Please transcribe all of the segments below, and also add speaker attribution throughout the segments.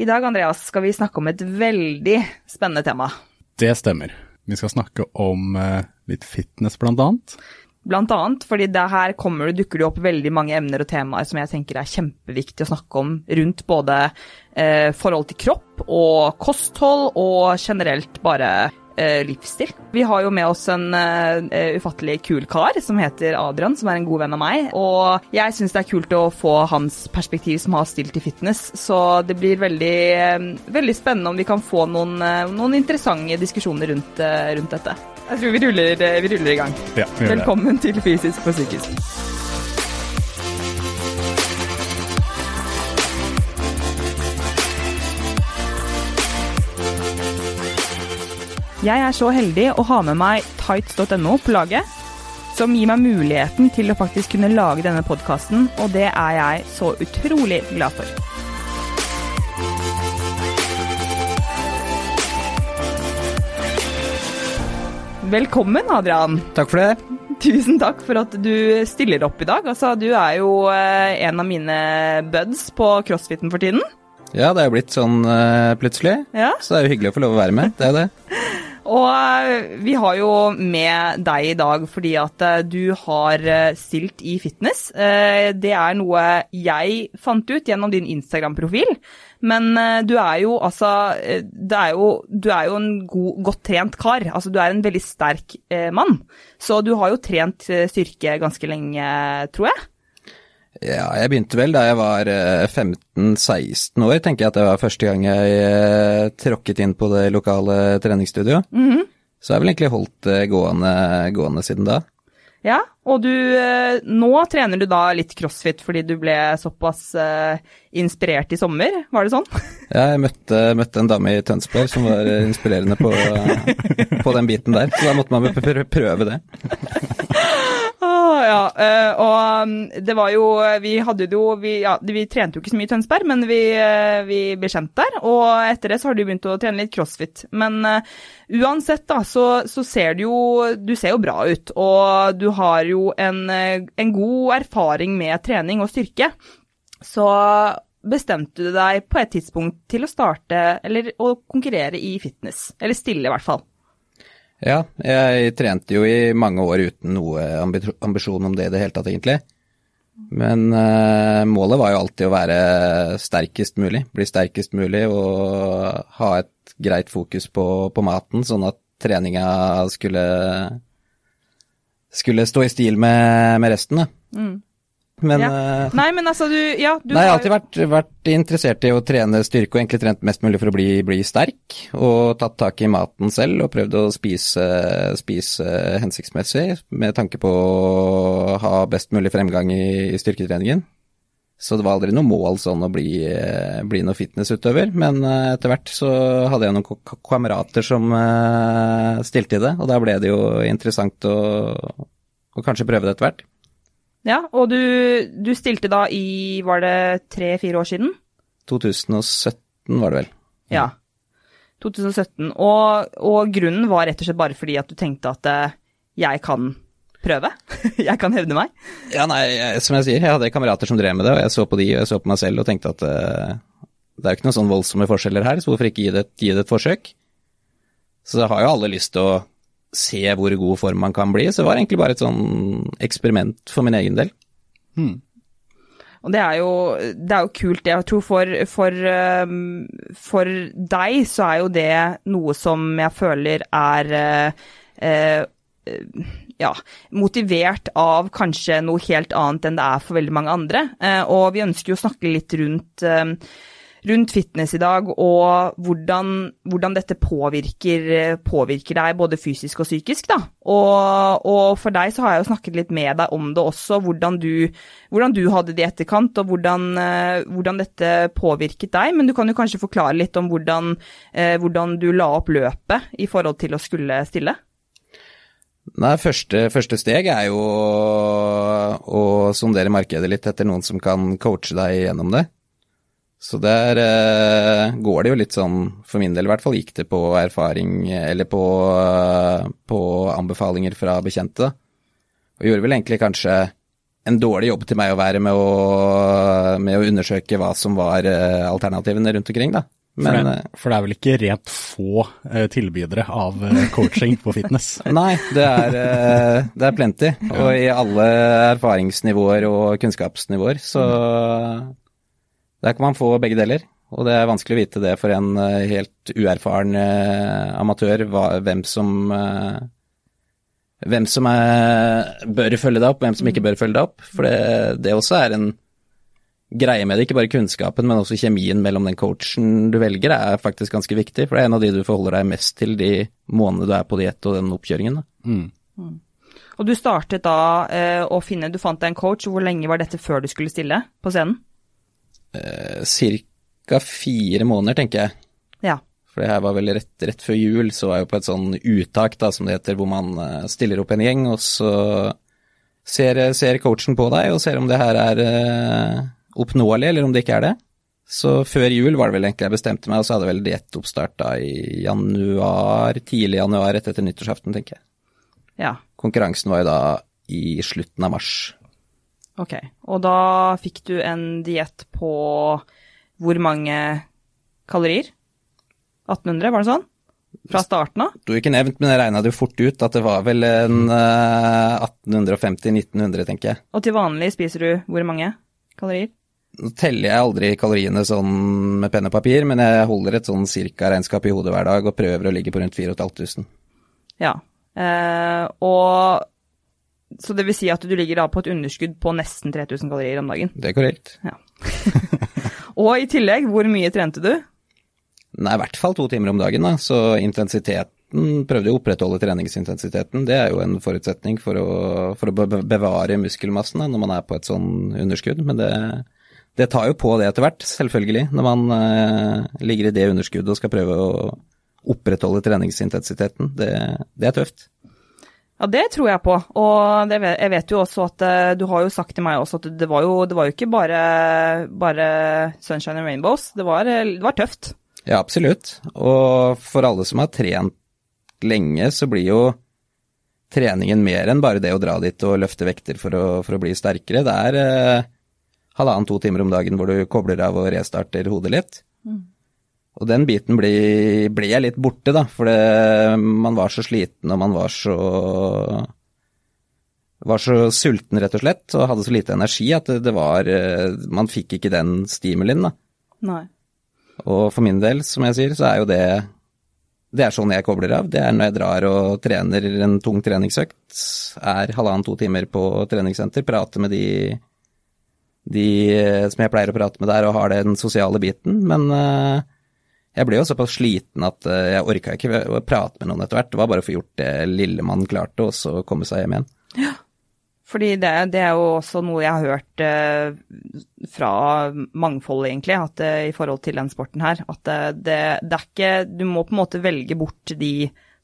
Speaker 1: I dag Andreas, skal vi snakke om et veldig spennende tema.
Speaker 2: Det stemmer. Vi skal snakke om eh, litt fitness, blant annet.
Speaker 1: Blant annet fordi det her kommer, dukker det opp veldig mange emner og temaer som jeg tenker er kjempeviktig å snakke om rundt både eh, forhold til kropp og kosthold og generelt bare eh, livsstil. Vi har jo med oss en eh, ufattelig kul kar som heter Adrian, som er en god venn av meg. Og jeg syns det er kult å få hans perspektiv som har stilt i fitness, så det blir veldig, eh, veldig spennende om vi kan få noen, eh, noen interessante diskusjoner rundt, eh, rundt dette. Jeg tror vi ruller, eh, vi ruller i gang.
Speaker 2: Ja, gjør det.
Speaker 1: Velkommen til Fysisk og psykisk. Jeg er så heldig å ha med meg tights.no på laget, som gir meg muligheten til å faktisk kunne lage denne podkasten, og det er jeg så utrolig glad for. Velkommen, Adrian.
Speaker 3: Takk for det.
Speaker 1: Tusen takk for at du stiller opp i dag. Altså, du er jo eh, en av mine buds på crossfiten for tiden.
Speaker 3: Ja, det er jo blitt sånn eh, plutselig,
Speaker 1: Ja.
Speaker 3: så det er jo hyggelig å få lov å være med. Det er det.
Speaker 1: Og eh, vi har jo med deg i dag fordi at eh, du har eh, stilt i fitness. Det er noe jeg fant ut gjennom din Instagram-profil. Men du er jo altså er jo, Du er jo en god, godt trent kar. Altså du er en veldig sterk mann. Så du har jo trent styrke ganske lenge, tror jeg.
Speaker 3: Ja, jeg begynte vel da jeg var eh, 15-16 år, tenker jeg at det var første gang jeg eh, tråkket inn på det lokale treningsstudioet. Så jeg har vel egentlig holdt det gående, gående siden da.
Speaker 1: Ja, og du eh, Nå trener du da litt crossfit fordi du ble såpass eh, inspirert i sommer, var det sånn?
Speaker 3: Ja, jeg møtte, møtte en dame i Tønsberg som var eh, inspirerende på, på den biten der, så da måtte man prøve det.
Speaker 1: Ah, ja, eh, og um, det var jo Vi hadde jo vi, ja, vi trente jo ikke så mye i Tønsberg, men vi, eh, vi ble kjent der. Og etter det så har du begynt å trene litt crossfit. Men uh, uansett, da, så, så ser du jo Du ser jo bra ut. Og du har jo en, en god erfaring med trening og styrke. Så bestemte du deg på et tidspunkt til å starte, eller å konkurrere i fitness. Eller stille, i hvert fall.
Speaker 3: Ja, jeg trente jo i mange år uten noe ambisjon om det i det hele tatt, egentlig. Men uh, målet var jo alltid å være sterkest mulig, bli sterkest mulig og ha et greit fokus på, på maten, sånn at treninga skulle skulle stå i stil med, med resten, da. Men
Speaker 1: Ja.
Speaker 3: eh,
Speaker 1: Nei, men altså, du Ja, du
Speaker 3: Nei, jeg har alltid vært, vært interessert i å trene styrke, og egentlig trent mest mulig for å bli, bli sterk. Og tatt tak i maten selv, og prøvd å spise, spise hensiktsmessig, med tanke på å ha best mulig fremgang i, i styrketreningen. Så det var aldri noe mål sånn å bli, eh, bli noe fitnessutøver, men eh, etter hvert så hadde jeg noen kamerater som stilte i det, og da ble det jo interessant å, å kanskje prøve det etter hvert.
Speaker 1: Ja, og du, du stilte da i, var det tre-fire år siden?
Speaker 3: 2017 var det vel.
Speaker 1: Ja. 2017. Og, og grunnen var rett og slett bare fordi at du tenkte at eh, jeg kan prøve. jeg kan hevde meg.
Speaker 3: Ja, nei, jeg- som jeg sier, jeg hadde kamerater som drev med det, og jeg så på de, og jeg så på meg selv og tenkte at uh, det er jo ikke noen sånn voldsomme forskjeller her, så hvorfor ikke gi det, gi det et forsøk? Så har jo alle lyst til å se hvor god form man kan bli, så det var egentlig bare et sånn eksperiment for min egen del.
Speaker 1: Og det er jo, det er jo kult, det. Jeg tror for, for, um, for deg så er jo det noe som jeg føler er eh, eh, ja, motivert av kanskje noe helt annet enn det er for veldig mange andre. Eh, og vi ønsker jo å snakke litt rundt, eh, rundt fitness i dag, og hvordan, hvordan dette påvirker, påvirker deg både fysisk og psykisk. Da. Og, og for deg så har jeg jo snakket litt med deg om det også, hvordan du, hvordan du hadde det i etterkant, og hvordan, eh, hvordan dette påvirket deg. Men du kan jo kanskje forklare litt om hvordan, eh, hvordan du la opp løpet i forhold til å skulle stille?
Speaker 3: Nei, første, første steg er jo å sondere markedet litt etter noen som kan coache deg gjennom det. Så der uh, går det jo litt sånn, for min del i hvert fall, gikk det på erfaring, eller på, uh, på anbefalinger fra bekjente. Og gjorde vel egentlig kanskje en dårlig jobb til meg å være med å, med å undersøke hva som var uh, alternativene rundt omkring, da.
Speaker 2: For, det, for det er vel ikke rent få tilbydere av coaching på fitness?
Speaker 3: nei, det er, det er plenty. Og i alle erfaringsnivåer og kunnskapsnivåer. Så der kan man få begge deler. Og det er vanskelig å vite det for en eh, helt uerfaren eh, amatør hvem som eh, hvem som er, bør følge deg opp, hvem som ikke bør følge deg opp. For det, det også er en greie med det, ikke bare kunnskapen, men også kjemien mellom den coachen du velger, er faktisk ganske viktig. For det er en av de du forholder deg mest til de månedene du er på diett og den oppkjøringen. Da.
Speaker 2: Mm.
Speaker 1: Og du startet da eh, å finne Du fant deg en coach. Hvor lenge var dette før du skulle stille på scenen?
Speaker 3: Eh, Cirka fire måneder, tenker jeg.
Speaker 1: Ja.
Speaker 3: For det her var vel rett, rett før jul, så var jeg på et sånn uttak, da, som det heter, hvor man eh, stiller opp en gjeng, og så ser, ser coachen på deg og ser om det her er eh, oppnåelig, eller om det ikke er det. Så før jul var det vel egentlig jeg bestemte meg, og så hadde vel diettoppstart da i januar, tidlig januar, rett etter nyttårsaften, tenker jeg.
Speaker 1: Ja.
Speaker 3: Konkurransen var jo da i slutten av mars.
Speaker 1: Ok. Og da fikk du en diett på hvor mange kalorier? 1800, var det sånn? Fra starten av?
Speaker 3: Sto ikke nevnt, men jeg regna det jo fort ut at det var vel en eh, 1850-1900, tenker jeg.
Speaker 1: Og til vanlig spiser du hvor mange kalorier?
Speaker 3: Nå teller jeg aldri kaloriene sånn med penn og papir, men jeg holder et sånn cirka-regnskap i hodet hver dag og prøver å ligge på rundt 4500.
Speaker 1: Ja. Eh, og Så det vil si at du ligger da på et underskudd på nesten 3000 kalorier om dagen.
Speaker 3: Det er korrekt.
Speaker 1: Og i tillegg, hvor mye trente du?
Speaker 3: Nei, i hvert fall to timer om dagen, da. Så intensiteten Prøvde å opprettholde treningsintensiteten. Det er jo en forutsetning for å, for å bevare muskelmassen da, når man er på et sånn underskudd. Men det, det tar jo på det etter hvert, selvfølgelig. Når man eh, ligger i det underskuddet og skal prøve å opprettholde treningsintensiteten. Det, det er tøft.
Speaker 1: Ja, det tror jeg på. Og det, vet- jeg vet jo også at eh, du har jo sagt til meg også at det var jo, det var jo ikke bare, bare sunshine and rainbows. Det var, eh, det var tøft.
Speaker 3: Ja, absolutt. Og for alle som har trent lenge, så blir jo treningen mer enn bare det å dra dit og løfte vekter for å, for å bli sterkere. Det er eh, halvannen-to timer om dagen hvor du kobler av og restarter hodet litt. Og den biten ble jeg litt borte, da, for det, man var så sliten og man var så var så sulten, rett og slett, og hadde så lite energi at det, det var eh, Man fikk ikke den stimulien, da.
Speaker 1: Nei.
Speaker 3: Og for min del, som jeg sier, så er jo det Det er sånn jeg kobler av. Det er når jeg drar og trener en tung treningsøkt, er halvannen-to timer på treningssenter, prater med de, de eh, som jeg pleier å prate med der, og har den sosiale biten. Men eh, jeg ble jo såpass sliten at eh, jeg orka ikke å prate med noen etter hvert. Det var bare å få gjort det lille man klarte, og så komme seg hjem igjen.
Speaker 1: Ja, Fordi det, det er jo også noe jeg har hørt eh, fra mangfold, egentlig, at eh, i forhold til den sporten her. At det, det, det er ikke Du må på en måte velge bort de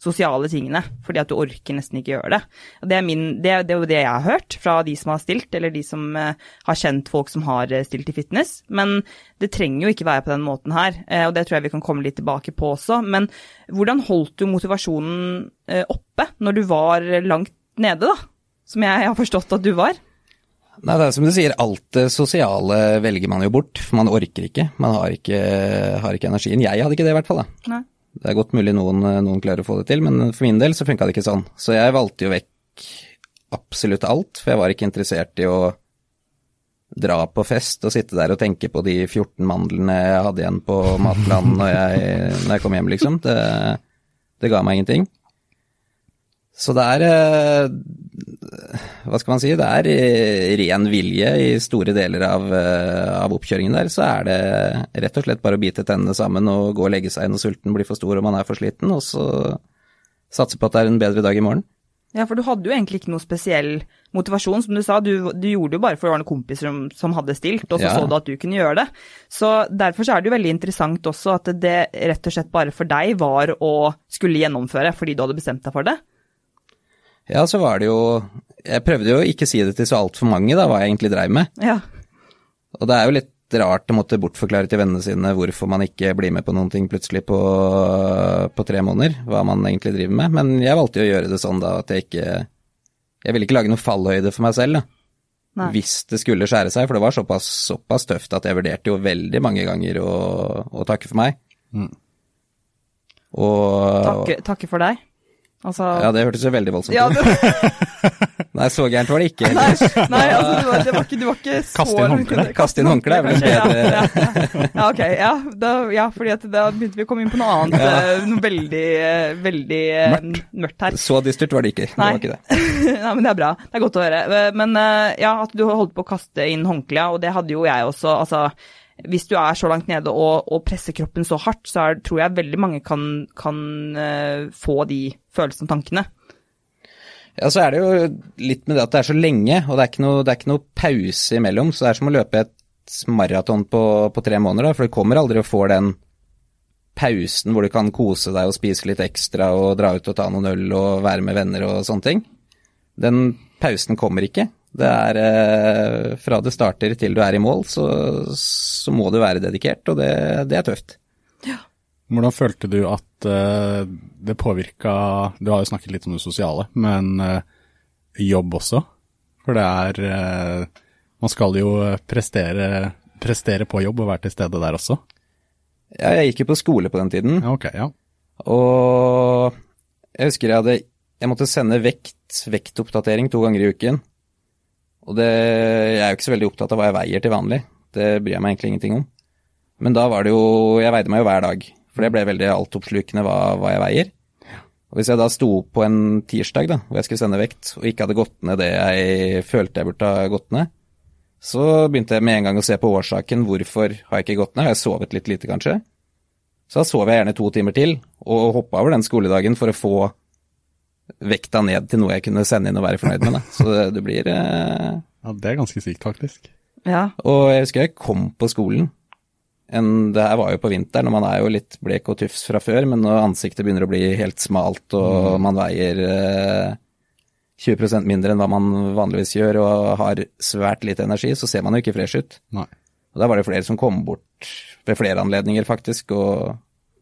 Speaker 1: sosiale tingene, fordi at du orker nesten ikke gjøre det. Det er, min, det, det er jo det jeg har hørt fra de som har stilt, eller de som eh, har kjent folk som har eh, stilt i fitness. Men det trenger jo ikke være på den måten her, eh, og det tror jeg vi kan komme litt tilbake på også. Men hvordan holdt du motivasjonen oppe når du var langt nede, da? Som jeg har forstått at du var?
Speaker 3: Nei, det er som du sier, alt det sosiale velger man jo bort, for man orker ikke. Man har ikke, har ikke energien. Jeg hadde ikke det i hvert fall, da.
Speaker 1: Nei.
Speaker 3: Det er godt mulig noen, noen klarer å få det til, men for min del så funka det ikke sånn. Så jeg valgte jo vekk absolutt alt, for jeg var ikke interessert i å dra på fest og sitte der og tenke på de 14 mandlene jeg hadde igjen på Matland når jeg, når jeg kom hjem, liksom. Det, det ga meg ingenting. Så det er eh, Hva skal man si? Det er eh, ren vilje i store deler av, eh, av oppkjøringen der. Så er det rett og slett bare å bite tennene sammen og gå og legge seg når sulten blir for stor og man er for sliten, og så satse på at det er en bedre dag i morgen.
Speaker 1: Ja, for du hadde jo egentlig ikke noe spesiell motivasjon, som du sa. Du, du gjorde det jo bare for det var noen kompiser som, som hadde stilt, og så
Speaker 3: Ja.
Speaker 1: så du at du kunne gjøre det. Så derfor så er det jo veldig interessant også at det rett og slett bare for deg var å skulle gjennomføre fordi du hadde bestemt deg for det.
Speaker 3: Ja, så var det jo Jeg prøvde jo ikke si det til så altfor mange, da, hva jeg egentlig dreiv med.
Speaker 1: Ja.
Speaker 3: Og det er jo litt rart å måtte bortforklare til vennene sine hvorfor man ikke blir med på noen ting plutselig på, på tre måneder, hva man egentlig driver med. Men jeg valgte jo å gjøre det sånn da at jeg ikke Jeg ville ikke lage noe fallhøyde for meg selv, da.
Speaker 1: Nei.
Speaker 3: hvis det skulle skjære seg, for det var såpass, såpass tøft at jeg vurderte jo veldig mange ganger å, å takke for meg.
Speaker 2: Mm.
Speaker 3: Og
Speaker 1: Takke, takke for deg. Altså
Speaker 3: Ja, det hørtes jo veldig voldsomt
Speaker 1: Ja,
Speaker 3: ut.
Speaker 1: du,
Speaker 3: Nei, så gærent var det ikke.
Speaker 1: nei, nei, altså, du var, det var ikke, du var ikke så
Speaker 2: Kaste inn håndkleet.
Speaker 3: Kaste inn håndkleet er vel
Speaker 1: ja,
Speaker 3: bedre-
Speaker 1: ja, ja, ok. Ja, da, ja, fordi at da begynte vi å komme inn på noe annet. Ja. Noe veldig, eh, veldig eh,
Speaker 2: Mørkt.
Speaker 1: mørkt her.
Speaker 3: Så dystert var det ikke. Det
Speaker 1: Nei.
Speaker 3: var ikke det.
Speaker 1: Nei, men det er bra. Det er godt å høre. Eh, Men eh, ja, at du holdt på å kaste inn håndkleet, og det hadde jo jeg også. Altså, hvis du er så langt nede og, og presser kroppen så hardt, så er, tror jeg veldig mange kan, kan uh, få de følelsene og tankene.
Speaker 3: Ja, så er det jo litt med det at det er så lenge, og det er ikke noe, er ikke noe pause imellom. Så det er som å løpe et maraton på, på tre måneder, da, for du kommer aldri og får den pausen hvor du kan kose deg og spise litt ekstra og dra ut og ta noen øl og være med venner og sånne ting. Den pausen kommer ikke. Det er eh, fra det starter til du er i mål, så, så må du være dedikert, og det, det er tøft.
Speaker 2: Hvordan følte du at eh, det påvirka Du har jo snakket litt om det sosiale, men eh, jobb også? For det er eh, Man skal jo prestere, prestere på jobb og være til stede der også.
Speaker 3: Ja, jeg gikk jo på skole på den tiden.
Speaker 2: Ok, ja.
Speaker 3: Og jeg husker jeg hadde Jeg måtte sende vekt, vektoppdatering to ganger i uken. Og det Jeg er jo ikke så veldig opptatt av hva jeg veier til vanlig. Det bryr jeg meg egentlig ingenting om. Men da var det jo Jeg veide meg jo hver dag, for det ble veldig altoppslukende hva, hva jeg veier. Og hvis jeg da sto på en tirsdag da, hvor jeg skulle sende vekt, og ikke hadde gått ned det jeg følte jeg burde ha gått ned, så begynte jeg med en gang å se på årsaken. Hvorfor har jeg ikke gått ned? Har jeg sovet litt lite, kanskje? Så da sov jeg gjerne to timer til, og hoppa over den skoledagen for å få vekta ned til noe jeg kunne sende inn og være fornøyd med. Da. Så det, det blir eh...
Speaker 2: ja. Det er ganske sykt, faktisk.
Speaker 1: Ja.
Speaker 3: Og jeg husker jeg kom på skolen. En, det her var jo på vinteren, og man er jo litt blek og tufs fra før, men når ansiktet begynner å bli helt smalt, og man veier eh, 20% mindre enn hva man vanligvis gjør, og har svært lite energi, så ser man jo ikke fresh ut.
Speaker 2: Nei.
Speaker 3: Og da var det flere som kom bort ved flere anledninger, faktisk, og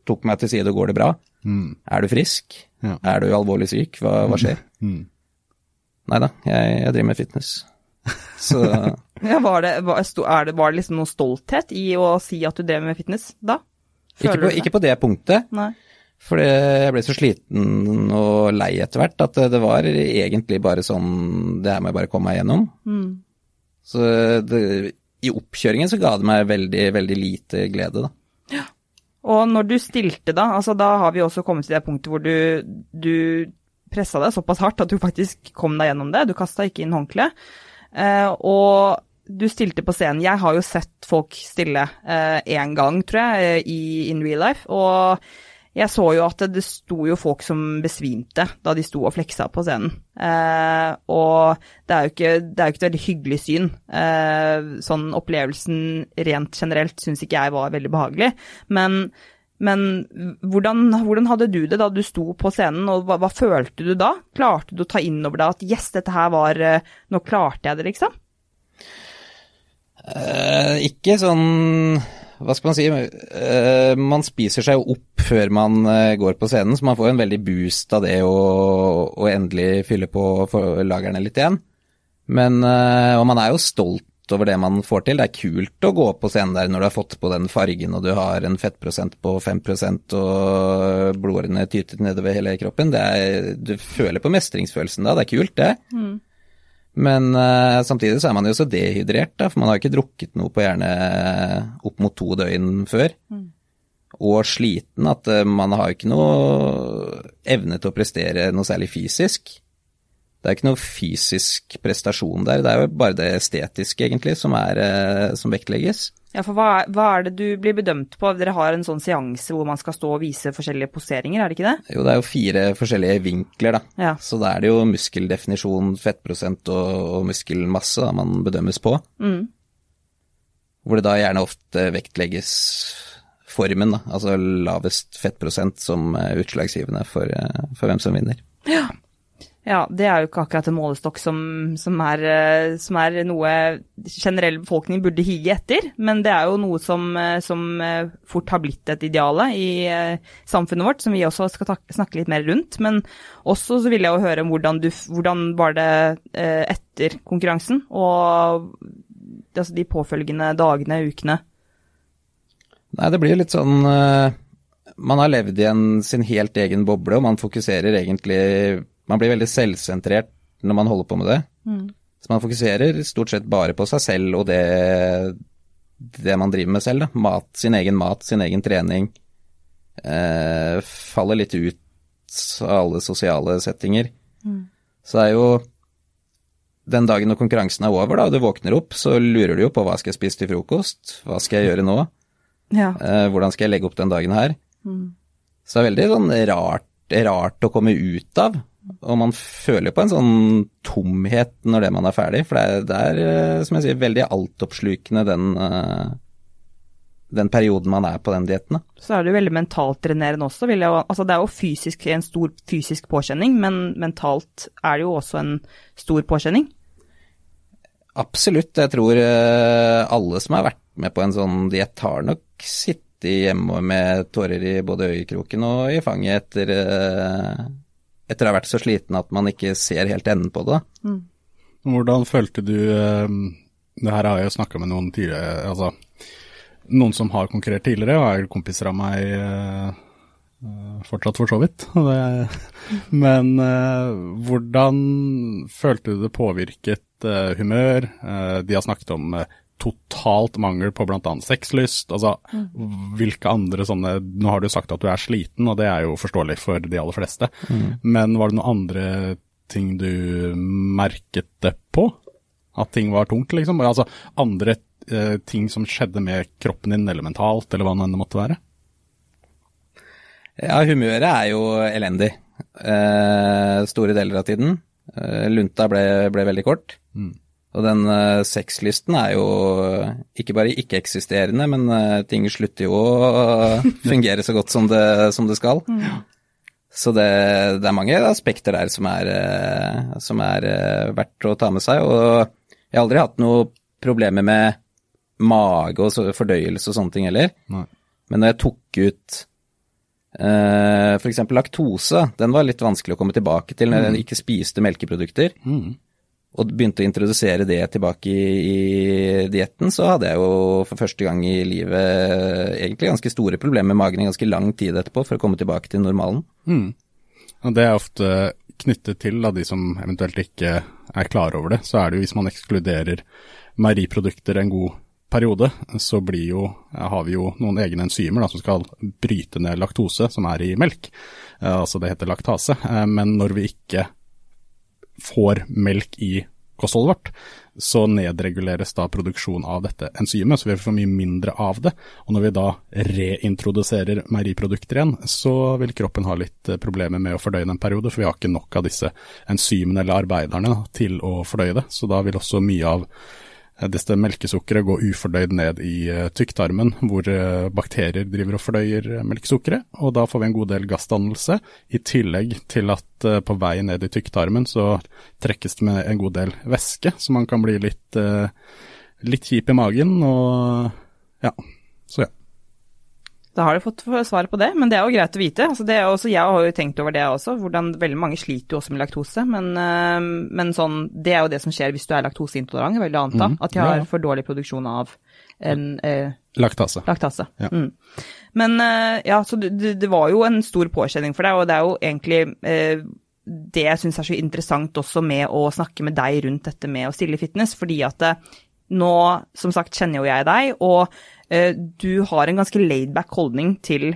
Speaker 3: tok meg til side og går det bra.
Speaker 2: Mm.
Speaker 3: Er du frisk?
Speaker 2: Ja.
Speaker 3: Er du alvorlig syk? Hva, hva skjer?
Speaker 2: Mm.
Speaker 3: Nei da, jeg, jeg driver med fitness. Så
Speaker 1: ja var, det, var, det, var det liksom noe stolthet i å si at du drev med fitness da?
Speaker 3: ikke på, ikke på det punktet,
Speaker 1: Nei.
Speaker 3: for jeg ble så sliten og lei etter hvert at det var egentlig bare sånn Det her må jeg bare komme meg gjennom.
Speaker 1: Mm.
Speaker 3: Så det, i oppkjøringen så ga det meg veldig, veldig lite glede, da.
Speaker 1: Og når du stilte da, altså da har vi også kommet til det punktet hvor du, du pressa deg såpass hardt at du faktisk kom deg gjennom det. Du kasta ikke inn håndkle. Eh, og du stilte på scenen. Jeg har jo sett folk stille én gang, tror jeg, eh, i in real life. Og jeg så jo at det, sto jo folk som besvimte da de sto og fleksa på scenen. Eh, og det er, ikke, det er jo ikke et veldig hyggelig syn. Eh, sånn opplevelsen rent generelt syns ikke jeg var veldig behagelig. Men, men hvordan, hvordan hadde du det da du sto på scenen, og hva, hva følte du da? Klarte du å ta inn over deg at yes, dette her var eh, Nå klarte jeg det, liksom?
Speaker 3: Eh, ikke sånn Hva skal man si? Eh, man spiser seg jo opp før man eh, går på scenen, så man får en veldig boost av det å, endelig fylle på lagerne litt igjen. Men eh, Og man er jo stolt over det man får til. Det er kult å gå på scenen der når du har fått på den fargen og du har en fettprosent på 5% og blodårene tyter nedover hele kroppen. Det er, du føler på mestringsfølelsen da, det er kult det. Men uh, samtidig så er man jo så dehydrert, da, for man har jo ikke drukket noe på gjerne opp mot to døgn før. Og sliten at uh, man har jo ikke noe evne til å prestere noe særlig fysisk. Det er ikke noe fysisk prestasjon der, det er jo bare det estetiske egentlig som, er, eh, som vektlegges.
Speaker 1: Ja, for hva hva er det du blir bedømt på? Dere har en sånn seanse hvor man skal stå og vise forskjellige poseringer, er det ikke det?
Speaker 3: Jo, det er jo fire forskjellige vinkler, da.
Speaker 1: Ja.
Speaker 3: Så da er det jo muskeldefinisjon, fettprosent og, og muskelmasse da, man bedømmes på.
Speaker 1: Mm.
Speaker 3: Hvor det da gjerne ofte vektlegges formen, da, altså lavest fettprosent som eh, utslagsgivende for, eh, for hvem som vinner.
Speaker 1: Ja, det er jo ikke akkurat en målestokk som, som, er, eh, som er, noe generell befolkning burde hige etter, men det er jo noe som, eh, som eh, fort har blitt et ideale i samfunnet vårt, som vi også skal snakke litt mer rundt. Men også så vil jeg jo høre hvordan, du, hvordan var det etter konkurransen, og altså de påfølgende dagene, ukene?
Speaker 3: Nei, det blir litt sånn Man har levd i en, sin helt egen boble, og man fokuserer egentlig man blir veldig selvsentrert når man holder på med det. Mm. Så man fokuserer stort sett bare på seg selv og det, det man driver med selv. Da. Mat, sin egen mat, sin egen trening. Eh, faller litt ut av alle sosiale settinger. Mm. Så det er jo den dagen når konkurransen er over, da, og du våkner opp, så lurer du jo på hva skal jeg spise til frokost, hva skal jeg gjøre nå, ja. eh, hvordan skal jeg legge opp den dagen her. Mm. Så det er veldig sånn rart, rart å komme ut av. Og man føler på en sånn tomhet når det man er ferdig, for det er, det er eh, som jeg sier, veldig altoppslukende den, eh, den perioden man er på den dietten.
Speaker 1: Så er det jo veldig mentalt drenerende også. Jeg, altså det er jo fysisk, en stor fysisk påkjenning, men mentalt er det jo også en stor påkjenning.
Speaker 3: Absolutt. Jeg tror eh, alle som har vært med på en sånn diett, har nok sittet hjemme med tårer i både øyekroken og i fanget etter etter å ha vært så sliten at man ikke ser helt enden på det. Mm.
Speaker 2: Hvordan følte du eh, Det her har jeg jo snakka med noen tidligere, altså noen som har konkurrert tidligere, og er kompiser av meg eh, eh, fortsatt, for så vidt. men hvordan følte du det påvirket humør? de har snakket om totalt mangel på bl.a. sexlyst. Altså, mm. hvilke andre sånne Nå har du sagt at du er sliten, og det er jo forståelig for de aller fleste. Mm. Men var det noen andre ting du merket det på? At ting var tungt, liksom? Altså andre eh, ting som skjedde med kroppen din, eller mentalt, eller hva det enn måtte være?
Speaker 3: Ja, humøret er jo elendig eh, store deler av tiden. Eh, lunta ble, ble veldig kort. Mm. Og den uh, er jo ikke bare ikke-eksisterende, men uh, ting slutter jo å fungere så godt som det, som det skal. Mm. Så det, det, er mange aspekter der som er, som er verdt å ta med seg. Og jeg har aldri hatt noe problemer med mage og fordøyelse og sånne ting heller. Nei. Men når jeg tok ut uh, f.eks. laktose, den var litt vanskelig å komme tilbake til når mm. jeg ikke spiste melkeprodukter. Mm og begynte å introdusere det tilbake i, i dietten, så hadde jeg jo for første gang i livet egentlig ganske store problemer med magen i ganske lang tid etterpå for å komme tilbake til normalen. Mm.
Speaker 2: Og det er ofte knyttet til da, de som eventuelt ikke er klar over det. Så er det jo hvis man ekskluderer meieriprodukter en god periode, så jo, har vi jo noen egne enzymer da, som skal bryte ned laktose, som er i melk. Eh, altså det heter laktase. Eh, men når vi ikke får melk i kostholdet vårt, så nedreguleres da produksjonen av dette enzymet, så vi får mye mindre av det. Og når vi da reintroduserer meieriprodukter igjen, så vil kroppen ha litt eh, problemer med å fordøye den en periode, for vi har ikke nok av disse enzymene eller arbeiderne til å fordøye det. Så da vil også mye av dette melkesukkeret går ufordøyd ned i uh, tykktarmen, hvor uh, bakterier driver og fordøyer melkesukkeret, og da får vi en god del gassdannelse, i tillegg til at på vei ned i tykktarmen så trekkes det med en god del væske, så man kan bli litt, litt kjip i magen, og ja, så ja.
Speaker 1: Da har du fått svar på det, men det er jo greit å vite. Altså også, jeg har jo tenkt over det også, hvordan veldig mange sliter jo også med laktose. Men, øh, men sånn, det er jo det som skjer hvis du er laktoseintolerant, veldig anta. Mm, at de har ja. for dårlig produksjon av en eh,
Speaker 2: Laktase.
Speaker 1: Laktase. Ja. Mm. Men øh, ja, så det, det, var jo en stor påkjenning for deg, og det er jo egentlig det jeg syns er så interessant også med å snakke med deg rundt dette med å stille fitness, fordi at nå, som sagt, kjenner jo jeg deg, og Eh, du har en ganske laidback holdning til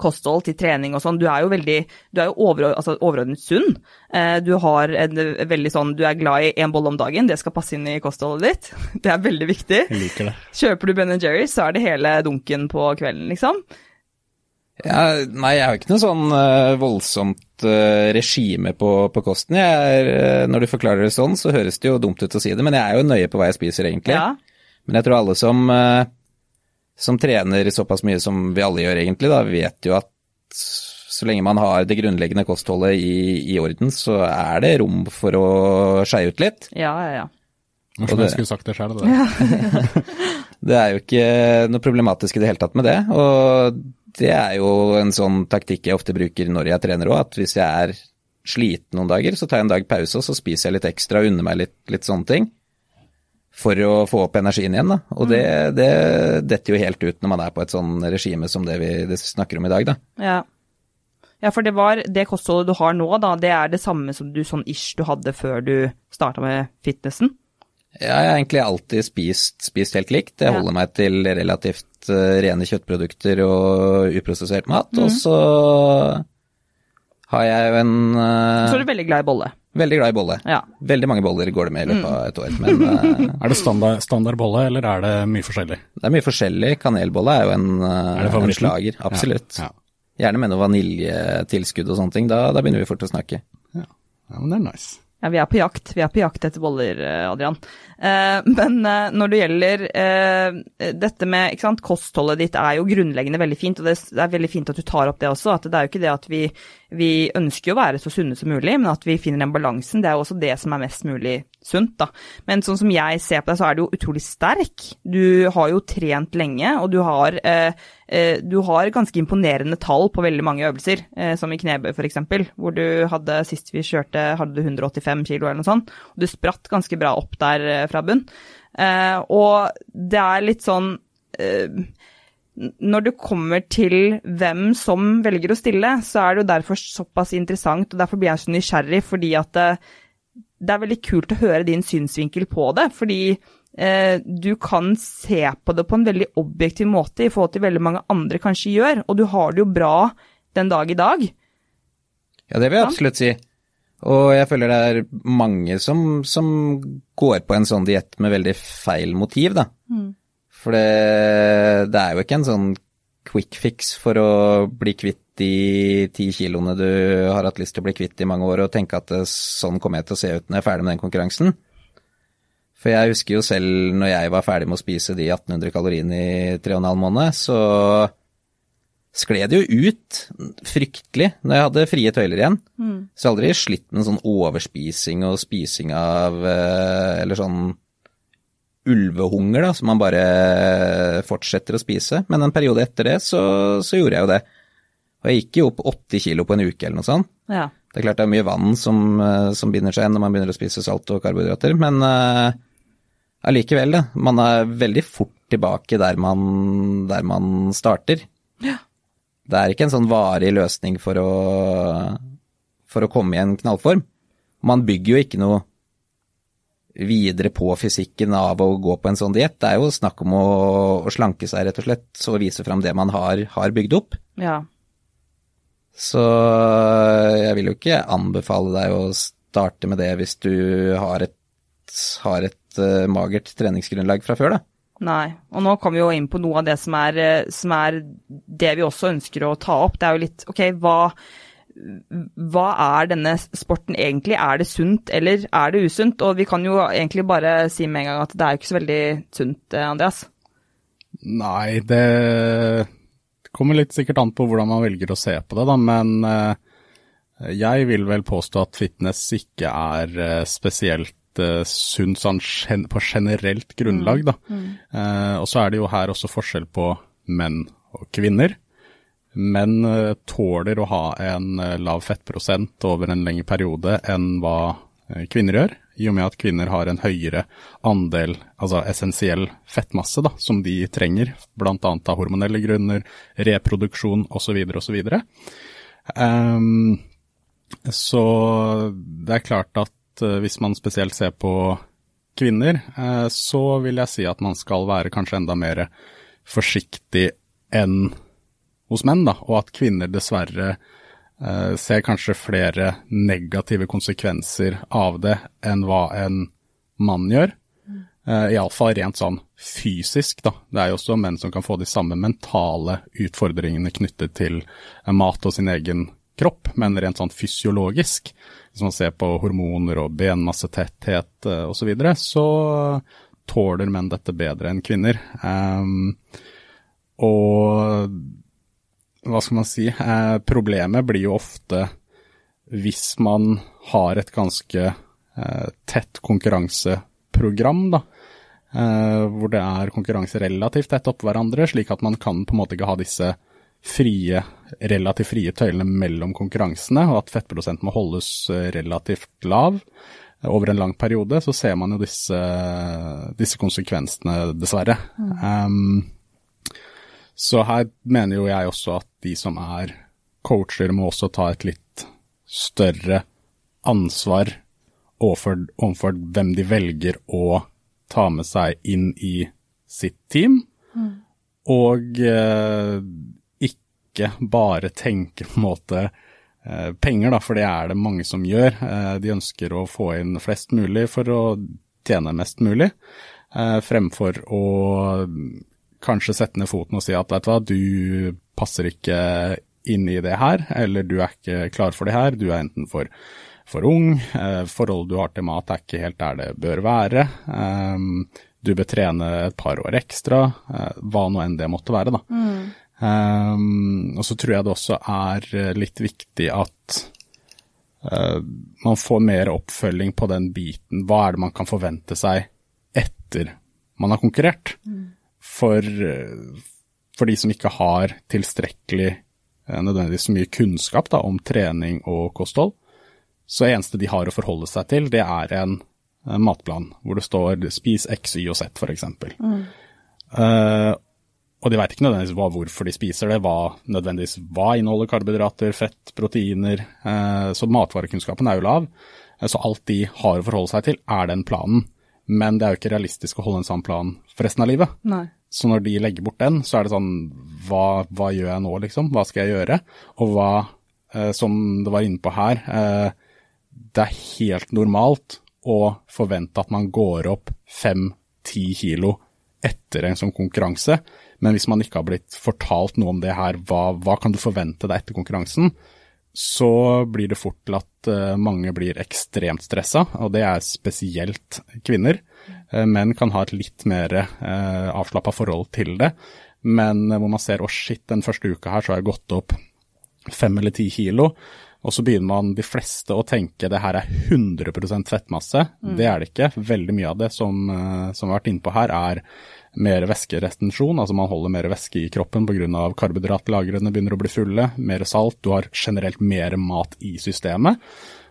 Speaker 1: kosthold, til trening og sånn. Du er jo veldig Du er jo over, altså overordnet sunn. Eh, du har en veldig sånn Du er glad i én bolle om dagen, det skal passe inn i kostholdet ditt. Det er veldig viktig.
Speaker 2: Jeg liker det.
Speaker 1: Kjøper du Ben Jerry, så er det hele dunken på kvelden, liksom.
Speaker 3: Ja, nei, jeg har ikke noe sånn uh, voldsomt uh, regime på, på kosten. Er, uh, når du forklarer det sånn, så høres det jo dumt ut å si det, men jeg er jo nøye på hva jeg spiser, egentlig. Ja. Men jeg tror alle som som trener såpass mye som vi alle gjør egentlig, da, vet jo at så lenge man har det grunnleggende kostholdet i, i orden, så er det rom for å skeie ut litt.
Speaker 1: Ja, ja, ja.
Speaker 3: Og
Speaker 2: jeg skulle sagt det sjøl, det.
Speaker 3: Det er jo ikke noe problematisk i det hele tatt med det. Og det er jo en sånn taktikk jeg ofte bruker når jeg trener òg, at hvis jeg er sliten noen dager, så tar jeg en dag pause, og så spiser jeg litt ekstra og unner meg litt, litt sånne ting. For å få opp energien igjen, da. Og det, det detter jo helt ut når man er på et sånn regime som det vi det snakker om i dag, da.
Speaker 1: Ja. ja, for det var det kostholdet du har nå, da, det er det samme som du sånn ish du hadde før du starta med fitnessen?
Speaker 3: Ja, jeg har egentlig alltid spist, spist helt likt. Jeg
Speaker 1: Ja.
Speaker 3: holder meg til relativt uh, rene kjøttprodukter og uprosessert mat. Og så har jeg jo en uh,
Speaker 1: Så er du veldig glad i bolle.
Speaker 3: Veldig glad i bolle.
Speaker 1: Ja.
Speaker 3: Veldig mange boller går det med i løpet av et år. Men uh,
Speaker 2: Er det standard, standard bolle, eller er det mye forskjellig?
Speaker 3: det er mye forskjellig. Kanelbolle er jo en, uh,
Speaker 2: Er
Speaker 3: en slager. Absolutt.
Speaker 2: Ja, ja.
Speaker 3: Gjerne med noe vaniljetilskudd og sånne ting. Da, da begynner vi fort å snakke.
Speaker 2: ja. ja men det er nice.
Speaker 1: Ja, vi er på jakt. Vi er på jakt etter boller, eh, Adrian. Eh, men eh, når det gjelder eh, dette med ikke sant, kostholdet ditt er jo grunnleggende veldig fint, og det det er veldig fint at du tar opp det også. At det er jo ikke det at vi, vi ønsker jo å være så sunne som mulig, men at vi finner den balansen. Det er jo også det som er mest mulig sunt, da. Men sånn som jeg ser på deg, så er du jo utrolig sterk. Du har jo trent lenge, og du har, eh, eh, du har ganske imponerende tall på veldig mange øvelser, eh, som i knebøy f.eks., hvor du hadde, sist vi kjørte, hadde du 185 kilo eller noe sånt, og du spratt ganske bra opp der eh, fra bunn. Eh, og det er litt sånn eh, når du kommer til hvem som velger å stille, så er det jo derfor såpass interessant, og derfor blir jeg så nysgjerrig, fordi at det, det er veldig kult å høre din synsvinkel på det, fordi eh, du kan se på det på en veldig objektiv måte i forhold til veldig mange andre kanskje gjør, og du har det jo bra den dag i dag.
Speaker 3: Ja, det vil jeg absolutt si. Og jeg føler det er mange som, som går på en sånn diett med veldig feil motiv, da. For det, det er jo ikke en sånn quick fix for å bli kvitt de ti kiloene du har hatt lyst til å bli kvitt i mange år, og tenke at det, sånn kommer jeg til å se ut når jeg er ferdig med den konkurransen. For jeg husker jo selv når jeg var ferdig med å spise de 1800 kaloriene i tre og en halv måned, så skled det jo ut fryktelig når jeg hadde frie tøyler igjen. Så jeg har aldri slitt med sånn overspising og spising av eh, Eller sånn ulvehunger, da, som man bare fortsetter å spise. Men en periode etter det, så, så gjorde jeg jo det. Og jeg gikk jo opp 80 kilo på en uke eller noe sånt.
Speaker 1: Ja.
Speaker 3: Det er klart det er mye vann som, eh, som binder seg igjen når man begynner å spise salt og karbohydrater, men allikevel, uh, da. Man er veldig fort tilbake der man, der man starter. Det er ikke en sånn varig løsning for å, for å komme i en knallform. Man bygger jo ikke noe videre på fysikken av å gå på en sånn diett. Det er jo snakk om å, å slanke seg, rett og slett, så vise fram det man har, har bygd opp.
Speaker 1: ja.
Speaker 3: Så jeg vil jo ikke anbefale deg å starte med det hvis du har et, har et uh, magert treningsgrunnlag fra før, da.
Speaker 1: Nei. Og nå kommer vi jo inn på noe av det som er, eh, som er det vi også ønsker å ta opp. Det er jo litt ok, hva, hva er denne sporten egentlig? Er det sunt, eller er det usunt? Og vi kan jo egentlig bare si med en gang at det er ikke så veldig sunt, eh, Andreas.
Speaker 2: Nei, det kommer litt sikkert an på hvordan man velger å se på det, da, men eh, jeg vil vel påstå at fitness ikke er eh, spesielt sunt sånn på generelt grunnlag, da. Eh, og så er det jo her også forskjell på menn og kvinner. Menn eh, tåler å ha en eh, lav fettprosent over en lengre periode enn hva eh, kvinner gjør, i og med at kvinner har en høyere andel, altså essensiell fettmasse, da, som de trenger, annet av hormonelle grunner, reproduksjon osv. osv. Um, så det er klart at hvis man spesielt ser på kvinner, så vil jeg si at man skal være kanskje enda mer forsiktig enn hos menn, da, og at kvinner dessverre eh, ser kanskje flere negative konsekvenser av det enn hva en mann gjør. Eh, Iallfall rent sånn fysisk, da. Det er jo også menn som kan få de samme mentale utfordringene knyttet til eh, mat og sin egen kropp, men rent sånn fysiologisk, hvis man ser på hormoner og benmassetetthet eh, osv., så, videre, så tåler menn dette bedre enn kvinner. Um, og hva skal man si, eh, problemet blir jo ofte hvis man har et ganske eh, tett konkurranseprogram, da. Eh, hvor det er konkurranse relativt tett oppå hverandre, slik at man kan på en måte ikke ha disse frie, relativt frie tøylene mellom konkurransene, og at fettprosenten må holdes eh, relativt lav over en lang periode, så ser man jo disse, disse konsekvensene, dessverre. Mm. Um, så her mener jo jeg også at de som er coacher, må også ta et litt større ansvar overfor, hvem de velger å ta med seg inn i sitt team. Mm. Og eh, ikke bare tenke på en måte eh, penger, da, for det er det mange som gjør. Eh, de ønsker å få inn flest mulig for å tjene mest mulig, eh, fremfor å kanskje sette ned foten og si at vet du hva, du passer ikke inn i det her, eller du er ikke klar for det her, du er enten for for ung. Eh, forholdet du har til mat er ikke helt der det bør være. Eh, du bør trene et par år ekstra, eh, hva nå enn det måtte være, da. Mm. Um, og så tror jeg det også er litt viktig at uh, man får mer oppfølging på den biten. Hva er det man kan forvente seg etter man har konkurrert? Mm. For, for, de som ikke har tilstrekkelig nødvendigvis så mye kunnskap da, om trening og kosthold, så eneste de har å forholde seg til, det er en, en matplan hvor det står 'spis X, Y og Z', f.eks. Mm. Uh, og de veit ikke nødvendigvis hva, hvorfor de spiser det, hva nødvendigvis hva inneholder karbohydrater, fett, proteiner. Uh, så matvarekunnskapen er jo lav. Uh, så alt de har å forholde seg til, er den planen. Men det er jo ikke realistisk å holde en sånn plan for resten av livet.
Speaker 1: Nei.
Speaker 2: Så når de legger bort den, så er det sånn hva, hva gjør jeg nå, liksom? Hva skal jeg gjøre? Og hva, som det var inne på her, det er helt normalt å forvente at man går opp fem-ti kilo etter en sånn konkurranse, men hvis man ikke har blitt fortalt noe om det her, hva, hva kan du forvente deg etter konkurransen, så blir det fort til at uh, mange blir ekstremt stressa, og det er spesielt kvinner. Uh, menn kan ha et litt mer eh, avslappa forhold til det, men hvor man ser å oh shit, den første uka her så har jeg gått opp fem eller ti kilo. Og så begynner man de fleste å tenke det her er 100 fettmasse. Mm. Det er det ikke. Veldig mye av det som, eh, som vi har vært inne på her, er mer væskerestensjon. Altså man holder mer væske i kroppen pga. karbohydratlagrene begynner å bli fulle. Mer salt. Du har generelt mer mat i systemet.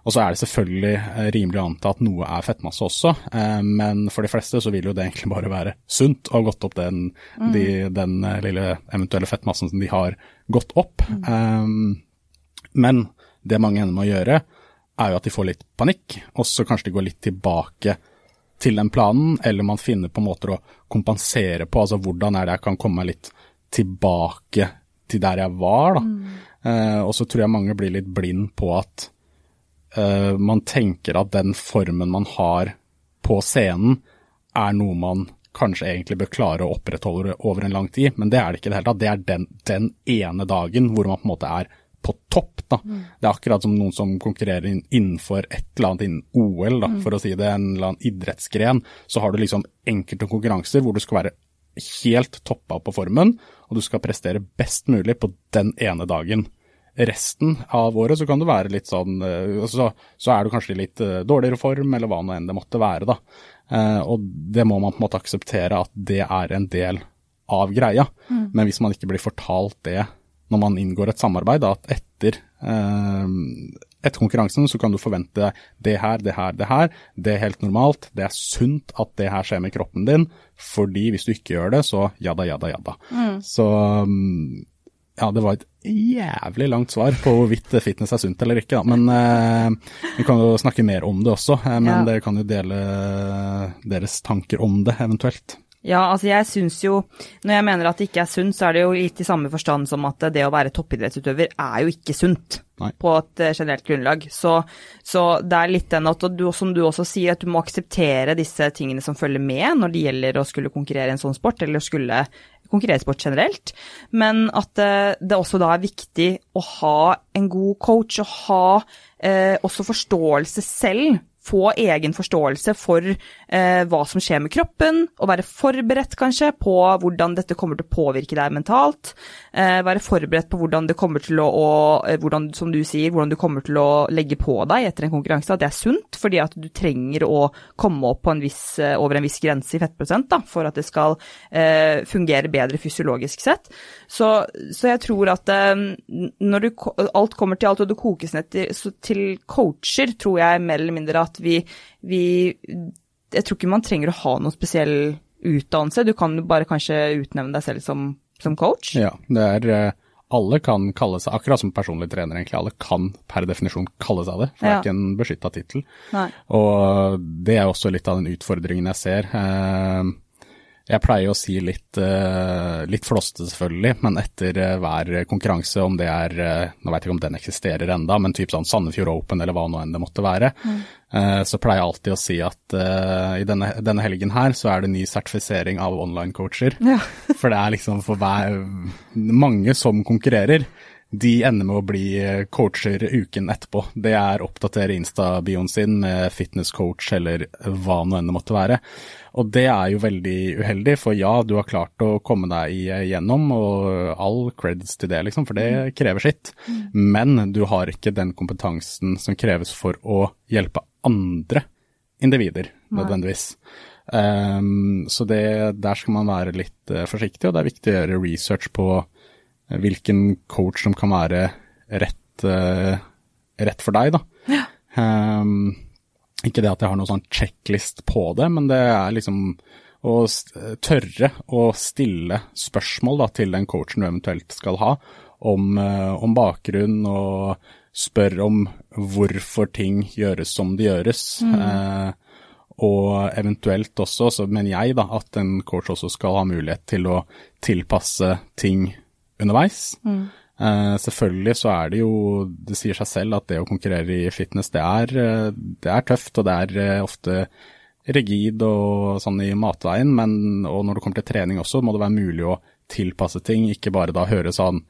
Speaker 2: Og så er det selvfølgelig eh, rimelig å anta at noe er fettmasse også, eh, men for de fleste så vil jo det egentlig bare være sunt å ha gått opp den, mm. de, den lille eventuelle fettmassen som de har gått opp. Mm. Um, men det mange ender med å gjøre, er jo at de får litt panikk, og så kanskje de går litt tilbake til den planen, eller man finner på måter å kompensere på, altså hvordan er det jeg kan komme meg litt tilbake til der jeg var, da. Mm. Eh, og så tror jeg mange blir litt blind på at eh, man tenker at den formen man har på scenen, er noe man kanskje egentlig bør klare å opprettholde over en lang tid, men det er det ikke i det hele tatt. Det er den, den ene dagen hvor man på en måte er på topp. Da. Mm. Det er akkurat som noen som konkurrerer innenfor et eller annet innen OL, da, mm. for å si det, en eller annen idrettsgren. Så har du liksom enkelte konkurranser hvor du skal være helt toppa på formen, og du skal prestere best mulig på den ene dagen. Resten av året så kan du være litt sånn eh, Så, så er du kanskje i litt eh, dårligere form, eller hva nå enn det måtte være, da. Eh, og det må man på en måte akseptere at det er en del av greia. Mm. Men hvis man ikke blir fortalt det når man inngår et samarbeid, da, at etter, etter konkurransen så kan du forvente det her, det her, det her. Det er helt normalt. Det er sunt at det her skjer med kroppen din, fordi hvis du ikke gjør det, så jada, jada, jada. Mm. Så ja, det var et jævlig langt svar på hvorvidt fitness er sunt eller ikke, da. Men eh, vi kan jo snakke mer om det også. Eh, men ja. dere kan jo dele deres tanker om det, eventuelt.
Speaker 1: Ja, altså jeg syns jo Når jeg mener at det ikke er sunt, så er det jo litt i samme forstand som at det å være toppidrettsutøver er jo ikke sunt Nei. på et eh, generelt grunnlag. Så, så, det er litt den at du, som du også sier, at du må akseptere disse tingene som følger med når det gjelder å skulle konkurrere i en sånn sport, eller skulle konkurrere sport generelt. Men at eh, det også da er viktig å ha en god coach og ha eh, også forståelse selv få egen forståelse for eh, hva som skjer med kroppen, og være forberedt kanskje på hvordan dette kommer til å påvirke deg mentalt. Eh, være forberedt på hvordan det kommer til å, og, eh, hvordan, som du sier, hvordan du kommer til å legge på deg etter en konkurranse. At det er sunt, fordi at du trenger å komme opp en viss, eh, over en viss grense i fettprosent da, for at det skal eh, fungere bedre fysiologisk sett. Så, så jeg tror at eh, når du, alt kommer til alt, og det kokes ned til, til coacher, tror jeg mer eller mindre at vi, vi Jeg tror ikke man trenger å ha noen spesiell utdannelse, du kan bare kanskje utnevne deg selv som, som coach.
Speaker 2: Ja, det er eh, alle kan kalle seg, akkurat som personlig trener egentlig, alle kan per definisjon kalle seg det. For det er ikke en beskytta tittel. Og det er også litt av den utfordringen jeg ser. Eh, jeg pleier å si litt, uh, litt flåste selvfølgelig, men etter uh, hver konkurranse, om det er uh, Nå vet jeg ikke om den eksisterer enda, men typ sånn Sandefjord Open eller hva nå enn det måtte være, mm. så pleier jeg alltid å si at i denne, denne, helgen her så er det ny sertifisering av online-coacher. Ja. for det er liksom for hver Mange som konkurrerer de ender med å bli coacher uken etterpå. Det er oppdatere Insta-bioen sin med fitness-coach eller hva nå enn det måtte være. Og det er jo veldig uheldig, for ja, du har klart å komme deg igjennom, og all creds til det, liksom, for det mm. krever sitt. Mm. Men du har ikke den kompetansen som kreves for å hjelpe andre individer, nødvendigvis. Um, så det, der skal man være litt uh, forsiktig, og det er viktig å gjøre research på hvilken coach som kan være rett, uh, rett for deg, da. Ja. Um, ikke det at jeg har noen sånn checklist på det, men det er liksom å tørre å stille spørsmål da, til den coachen du eventuelt skal ha, om, eh, om bakgrunn og spørre om hvorfor ting gjøres som det gjøres. Mm. Eh, og eventuelt også, så mener jeg da, at en coach også skal ha mulighet til å tilpasse ting underveis. Mm. Uh, selvfølgelig så er det jo, det sier seg selv at det å konkurrere i fitness, det er, eh, det er tøft, og det er uh, ofte rigid og sånn i matveien, men og når det kommer til trening også, må det være mulig å tilpasse ting, ikke bare da høre sånn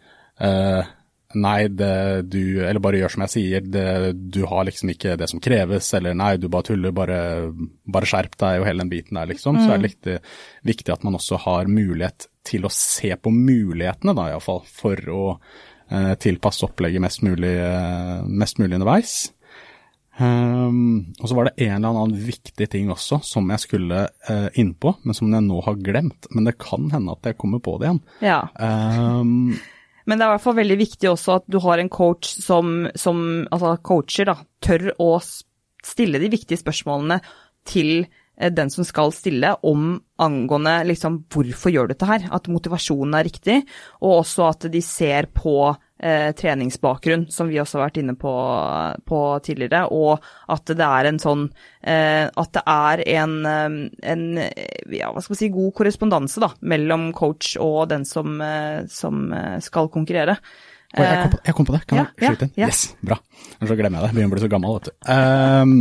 Speaker 2: uh, Nei, det, du Eller bare gjør som jeg sier, det, du har liksom ikke det som kreves, eller nei, du bare tuller, bare, bare skjerp deg og hele den biten der, liksom. Mm. Så er det viktig, viktig at man også har mulighet til å se på mulighetene, da iallfall, for å eh, tilpasse opplegget mest mulig, eh, mest mulig underveis. Um, og så var det en eller annen viktig ting også som jeg skulle uh, innpå, men som jeg nå har glemt. Men det kan hende at jeg kommer på det igjen.
Speaker 1: Ja. Um, men det er i hvert fall veldig viktig også at du har en coach som, som altså coacher da, tør å stille de viktige spørsmålene til Eh, den som skal stille, om angående liksom hvorfor gjør du dette her, at motivasjonen er riktig, og også at de ser på eh, treningsbakgrunn, som vi også har vært inne på, på, tidligere, og at det er en sånn eh, At det er en, eh, en ja, hva skal man si, god korrespondanse da, mellom coach og den som, eh, som skal konkurrere.
Speaker 2: Oi, jeg, kom på, jeg, kom på, det, kan jeg skyte inn? Ja, ja. Yes, bra. Så glemmer jeg det, begynner å bli så gammel, vet du. Um,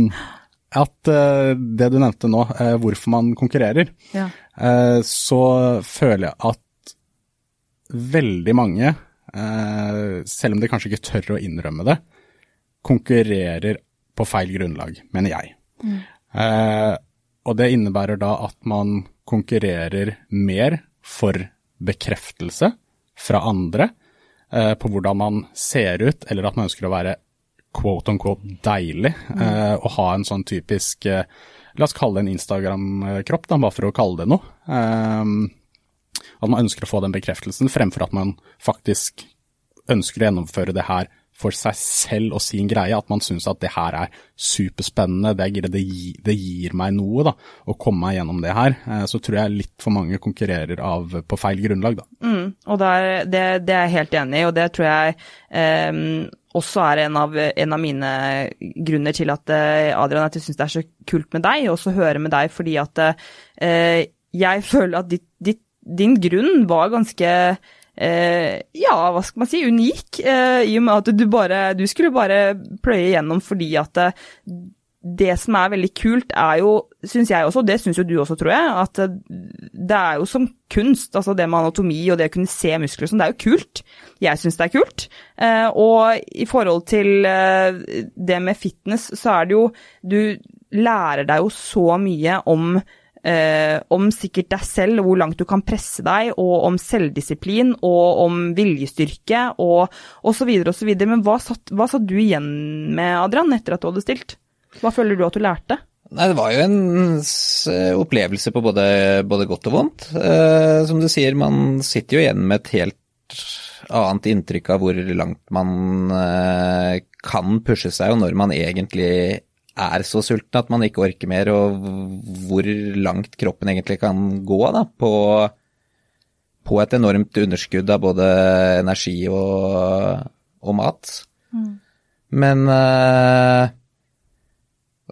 Speaker 2: at uh, det du nevnte nå, uh, hvorfor man konkurrerer, ja. uh, så føler jeg at veldig mange, selv om de kanskje ikke tør å innrømme det, konkurrerer på feil grunnlag, mener jeg. Mm. og det innebærer da at man konkurrerer mer for bekreftelse fra andre på hvordan man ser ut, eller at man ønsker å være quote on quote deilig mm. uh, å ha en sånn typisk eh, La oss kalle det en Instagram-kropp, bare for å kalle det noe. Um, at man ønsker å få den bekreftelsen, fremfor at man faktisk ønsker å gjennomføre det her for seg selv og sin greie, at man syns at det her er superspennende, det, det, det, gir meg noe, da, å komme meg gjennom det her. Så tror jeg litt for mange konkurrerer av på feil grunnlag, da.
Speaker 1: Mm, og det er, det, det, er jeg helt enig i, og det tror jeg um, også er en av, en av, mine grunner til at eh, Adrian, at jeg syns det er så kult med deg, og også høre med deg, fordi at eh, jeg føler at ditt, ditt, din grunn var ganske eh, ja, hva skal man si, unik, eh, i og med at du bare Du skulle bare pløye gjennom fordi at eh, det som er veldig kult, er jo, syns jeg også, og det syns jo du også, tror jeg, at det er jo som kunst. Altså det med anatomi og det å kunne se muskler og sånn, det er jo kult. Jeg syns det er kult. Eh, og i forhold til eh, det med fitness, så er det jo Du lærer deg jo så mye om eh, om sikkert deg selv, hvor langt du kan presse deg, og om selvdisiplin, og om viljestyrke, og osv. osv. Men hva satt, hva satt du igjen med, Adrian, etter at du hadde stilt? Hva føler du at du lærte?
Speaker 3: Nei, det var jo en opplevelse på både, både godt og vondt. Eh, som du sier, man sitter jo igjen med et helt annet inntrykk av hvor langt man eh, kan pushe seg, og når man egentlig er så sulten at man ikke orker mer, og hvor langt kroppen egentlig kan gå da, på, på et enormt underskudd av både energi og, og mat. Mm. Men uh,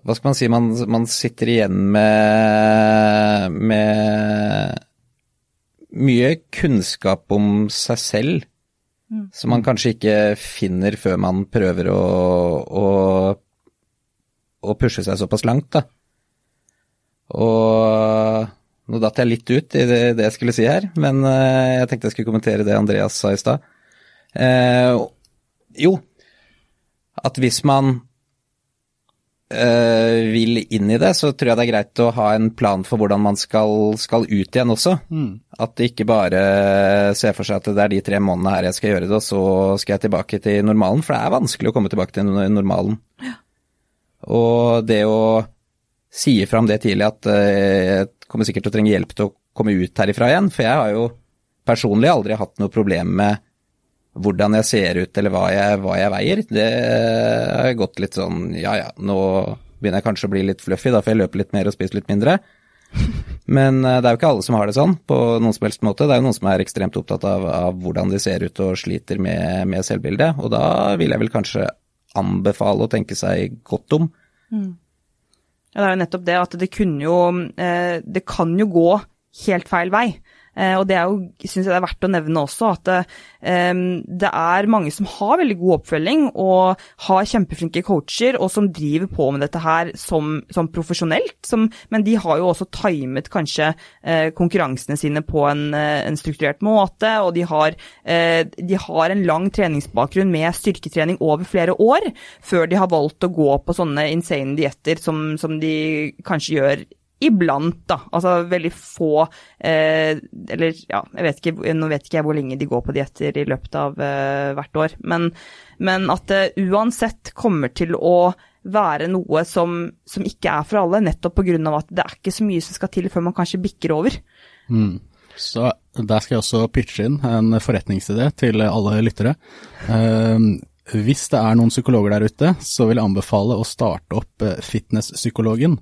Speaker 3: hva skal man si, man, man sitter igjen med, med mye kunnskap om seg selv. Mm. Som man kanskje ikke finner før man prøver å, å å pushe seg såpass langt, da. Og nå datt jeg litt ut i det, det, jeg skulle si her, men uh, jeg tenkte jeg skulle kommentere det Andreas sa i stad. Uh, jo, at hvis man uh, vil inn i det, så tror jeg det er greit å ha en plan for hvordan man skal, skal ut igjen også. Mm. At det ikke bare ser for seg at det er de tre månedene her jeg skal gjøre det, og så skal jeg tilbake til normalen. For det er vanskelig å komme tilbake til normalen. Ja. Og det å si fram det tidlig at eh, jeg kommer sikkert til å trenge hjelp til å komme ut herifra igjen, for jeg har jo personlig aldri hatt noe problem med hvordan jeg ser ut eller hva jeg, hva jeg veier. Det har gått litt sånn ja ja, nå begynner jeg kanskje å bli litt fluffy, da får jeg løpe litt mer og spise litt mindre. Men eh, det er jo ikke alle som har det sånn på noen som helst måte. Det er jo noen som er ekstremt opptatt av, av hvordan de ser ut og sliter med, med selvbildet. Og da vil jeg vel kanskje anbefale å tenke seg godt om. Mm.
Speaker 1: Ja, det er jo nettopp det at det kunne jo eh, Det kan jo gå helt feil vei. Eh, og det er jo, syns jeg det er verdt å nevne også, at det, eh, det, er mange som har veldig god oppfølging og har kjempeflinke coacher, og som driver på med dette her som, som profesjonelt. Som, men de har jo også timet kanskje eh, konkurransene sine på en, en, strukturert måte, og de har, de har en lang treningsbakgrunn med styrketrening over flere år, før de har valgt å gå på sånne insane dietter som, som de kanskje gjør Iblant, da. Altså veldig få eh, Eller ja, jeg vet ikke, nå vet ikke jeg hvor lenge de går på dietter i løpet av eh, hvert år. Men, men at det uansett kommer til å være noe som, som ikke er for alle, nettopp pga. at det er ikke så mye som skal til før man kanskje bikker over.
Speaker 2: Mm. Så der skal jeg også pitche inn en forretningsidé til alle lyttere. Uh, hvis det er noen psykologer der ute, så vil jeg anbefale å starte opp eh, Fitnesspsykologen.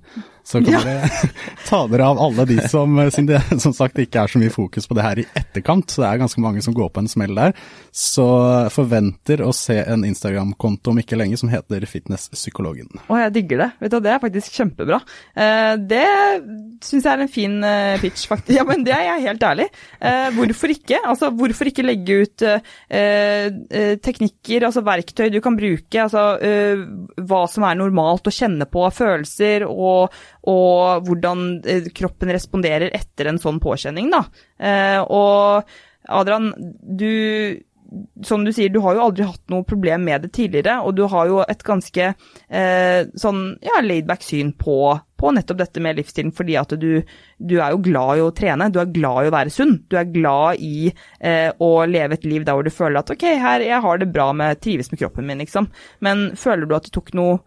Speaker 2: Så kan ja. dere ta dere av alle de som, som, det som sagt ikke er så mye fokus på det her i etterkant, så det er ganske mange som går på en smell der. Så forventer å se en Instagram-konto om ikke lenge som heter Fitnesspsykologen.
Speaker 1: Å, jeg digger det. Vet du, Det er faktisk kjempebra. Eh, det syns jeg er en fin pitch, faktisk. Ja, men det er jeg helt ærlig. Hvorfor ikke? Altså, hvorfor ikke legge ut teknikker, altså verktøy du kan bruke, altså hva som er normalt å kjenne på av følelser, og, og hvordan eh, kroppen responderer etter en sånn påkjenning, da. Eh, og Adrian, du som du sier, du har jo aldri hatt noe problem med det tidligere, og du har jo et ganske eh, sånn ja, laidback syn på, på, nettopp dette med livsstilen, fordi at du, du, er jo glad i å trene, du er glad i å være sunn. Du er glad i eh, å leve et liv der hvor du føler at ok, her, jeg har det bra med, trives med kroppen min, liksom. Men føler du at det tok noe,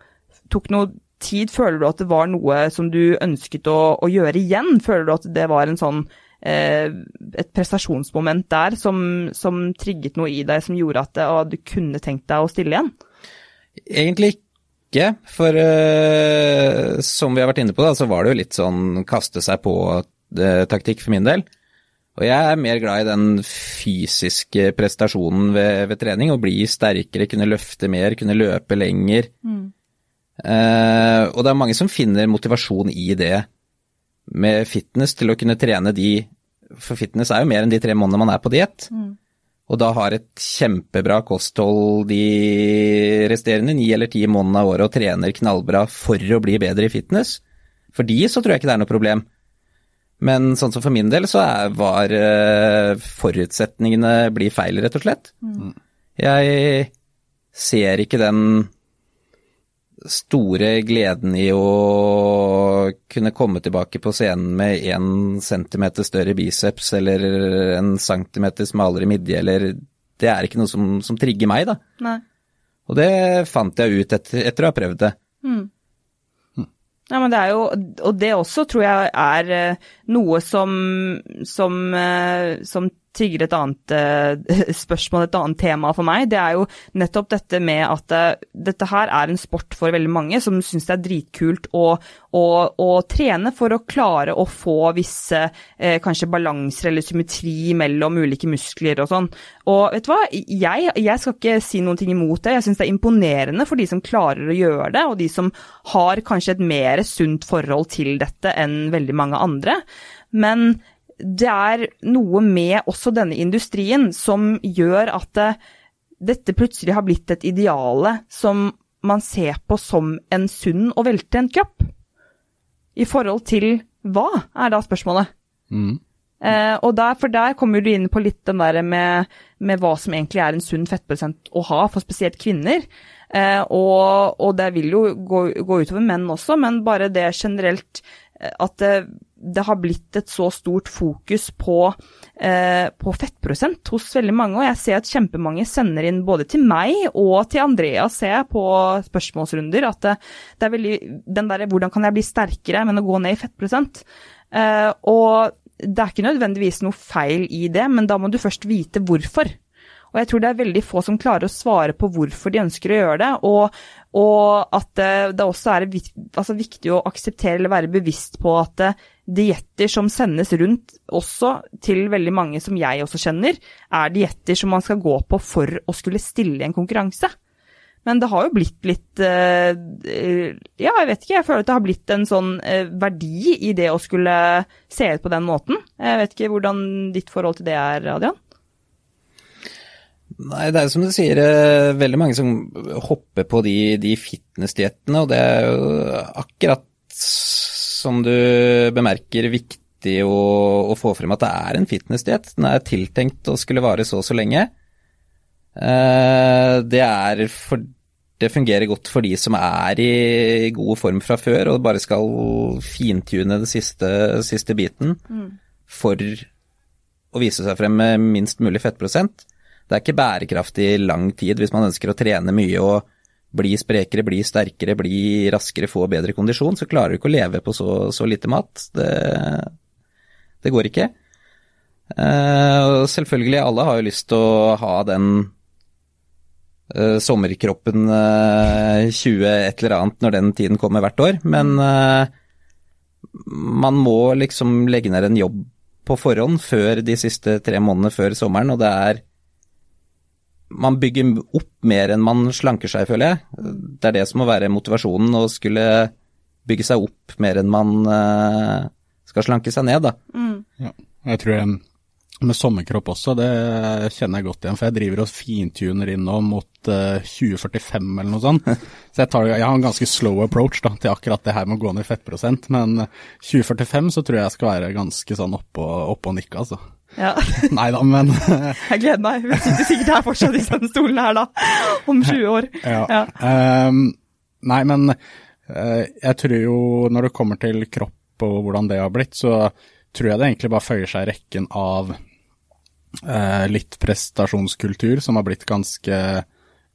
Speaker 1: tok noe tid, føler du at det var noe som du ønsket å, å gjøre igjen? Føler du at det var en sånn eh, et prestasjonsmoment der som, som, trigget noe i deg som gjorde at det, du kunne tenkt deg å stille igjen?
Speaker 3: Egentlig ikke, for uh, som vi har vært inne på, da, så var det jo litt sånn kaste seg på-taktikk for min del. Og jeg er mer glad i den fysiske prestasjonen ved, ved trening, å bli sterkere, kunne løfte mer, kunne løpe lenger. Mm. Uh, og det er mange som finner motivasjon i det med fitness til å kunne trene de For fitness er jo mer enn de tre månedene man er på diett. Mm. Og da har et kjempebra kosthold de resterende ni eller ti månedene av året og trener knallbra for å bli bedre i fitness. For de så tror jeg ikke det er noe problem. Men sånn som for min del så er, var uh, forutsetningene blir feil, rett og slett. Mm. Jeg ser ikke den store gleden i å kunne komme tilbake på scenen med én centimeter større biceps eller en centimeter smalere midje, eller Det er ikke noe som, som trigger meg, da.
Speaker 1: Nei.
Speaker 3: Og det fant jeg ut etter, etter å ha prøvd det.
Speaker 1: Ja, men det er jo, og det også tror jeg er eh, noe som, som, eh, som trigger et annet uh, spørsmål, et annet tema for meg. Det er jo nettopp dette med at uh, dette her er en sport for veldig mange som syns det er dritkult å, å, å, trene for å klare å få visse uh, kanskje balanser eller symmetri mellom ulike muskler og sånn. Og vet du hva, jeg, jeg skal ikke si noen ting imot det. Jeg syns det er imponerende for de som klarer å gjøre det, og de som har kanskje et mer sunt forhold til dette enn veldig mange andre. Men det er noe med også denne industrien som gjør at det, dette plutselig har blitt et ideale som man ser på som en sunn og veltrent kropp. I forhold til hva, er da spørsmålet.
Speaker 2: Mm.
Speaker 1: Eh, og der, for der kommer du inn på litt den der med, med, hva som egentlig er en sunn fettprosent å ha, for spesielt kvinner. Eh, og, og, det vil jo gå, gå utover menn også, men bare det generelt eh, at det, det har blitt et så stort fokus på, eh, på, fettprosent hos veldig mange. Og jeg ser at kjempemange sender inn både til meg og til Andrea, ser jeg på spørsmålsrunder, at det, det er veldig den derre 'hvordan kan jeg bli sterkere', men å gå ned i fettprosent. Eh, og det er ikke nødvendigvis noe feil i det, men da må du først vite hvorfor. Og jeg tror det er veldig få som klarer å svare på hvorfor de ønsker å gjøre det, og, og at det, det også er altså, viktig å akseptere eller være bevisst på at dietter som sendes rundt også til veldig mange som jeg også kjenner, er dietter som man skal gå på for å skulle stille i en konkurranse. Men det har jo blitt litt uh, Ja, jeg vet ikke. Jeg føler at det har blitt en sånn uh, verdi i det å skulle se ut på den måten. Jeg vet ikke hvordan ditt forhold til det er, Adrian?
Speaker 3: Nei, det er som du sier, uh, veldig mange som hopper på de, de fitnessdiettene, og det er jo akkurat som du bemerker viktig å, å få frem at det er en fitnessdiett. Den er tiltenkt å skulle vare så og så lenge. Det er for det fungerer godt for de som er i god form fra før og bare skal fintune den siste, siste biten mm. for å vise seg frem med minst mulig fettprosent. Det er ikke bærekraftig lang tid hvis man ønsker å trene mye og bli sprekere, bli sterkere, bli raskere, få bedre kondisjon, så klarer du ikke å leve på så, så lite mat. Det, det går ikke. Uh, selvfølgelig, alle har jo lyst til å ha den uh, sommerkroppen uh, eh, 20 et eller annet når den tiden kommer hvert år, men man må liksom legge ned en jobb på forhånd før de siste tre månedene før sommeren, og det er man bygger opp mer enn man slanker seg, føler jeg. Det er det som må være motivasjonen, å skulle bygge seg opp mer enn man skal slanke seg ned, da.
Speaker 2: Mm. Ja, jeg tror jeg med sommerkropp også, det kjenner jeg godt igjen. For jeg driver og fintuner inn nå mot uh, eh, 2045 eller noe sånt. Så jeg, tar, jeg, har en ganske slow approach da, til akkurat det her med å gå ned i fettprosent. Men 2045 så tror jeg jeg skal være ganske sånn oppe og, oppe og nikke, altså.
Speaker 1: Ja.
Speaker 2: Nei da, men
Speaker 1: Jeg gleder meg. Vi sitter sikkert her fortsatt i denne stolen her da, om 20 år.
Speaker 2: Ja. ja. Um, nei, men uh, jeg tror jo når det kommer til kropp og hvordan det har blitt, så tror jeg det egentlig bare føyer seg i rekken av uh, litt prestasjonskultur som har blitt ganske,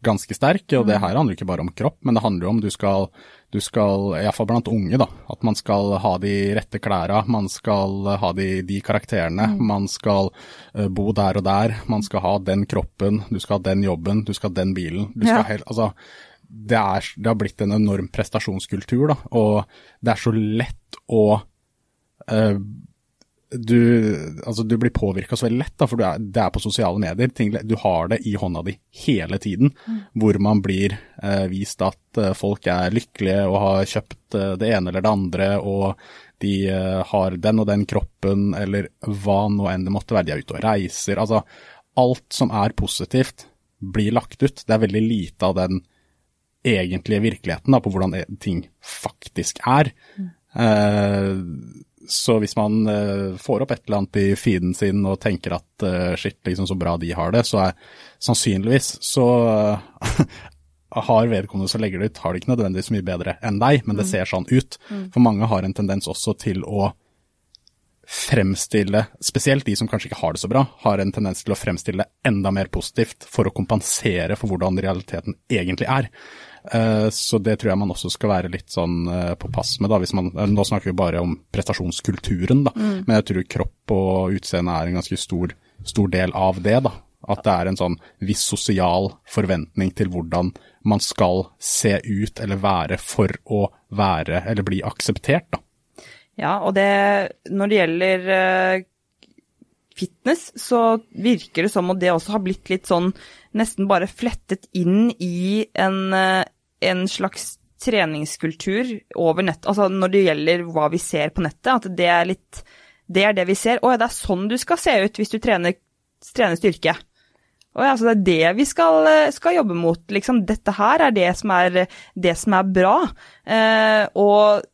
Speaker 2: ganske sterk. Og det mm. her handler ikke bare om kropp, men det handler jo om du skal, du skal iallfall blant unge, da, at man skal ha de rette klærne, man skal ha de, de karakterene, mm. man skal uh, bo der og der, man skal ha den kroppen, du skal ha den jobben, du skal ha den bilen. Du skal ja. helt, altså, det, er, det, har blitt en enorm prestasjonskultur, da, og det er så lett å uh, du, altså du blir påvirka så veldig lett, da, for er, det er på sosiale medier. Ting, du har det i hånda di hele tiden, mm. hvor man blir eh, vist at eh, folk er lykkelige og har kjøpt eh, det ene eller det andre, og de eh, har den og den kroppen, eller hva nå enn det måtte være. De er ute og reiser. Altså, alt som er positivt, blir lagt ut. Det er veldig lite av den egentlige virkeligheten da, på hvordan ting faktisk er. Mm. Eh, så hvis man uh, får opp et eller annet i feeden sin og tenker at uh, shit, liksom så bra de har det, så er sannsynligvis så uh, har vedkommende som legger det ut, har det ikke nødvendigvis mye bedre enn deg, men det ser sånn ut. For mange har en tendens også til å fremstille, spesielt de som kanskje ikke har det så bra, har en tendens til å fremstille enda mer positivt for å kompensere for hvordan realiteten egentlig er. Eh, så det tror jeg man også skal være litt sånn eh, på pass med, da. Hvis man, eh, nå snakker vi bare om prestasjonskulturen, da. Men jeg tror kropp og utseende er en ganske stor, stor del av det, da. At det er en sånn viss sosial forventning til hvordan man skal se ut eller være for å være eller bli akseptert, da.
Speaker 1: Ja, og det Når det gjelder fitness, så virker det som om det også har blitt litt sånn nesten bare flettet inn i en, en slags treningskultur over nett. Altså når det gjelder hva vi ser på nettet, at det er litt Det er det vi ser. Å ja, det er sånn du skal se ut hvis du trener, trener styrke. Å ja, så det er det vi skal, skal, jobbe mot, liksom. Dette her er det som er, det som er bra. Eh, og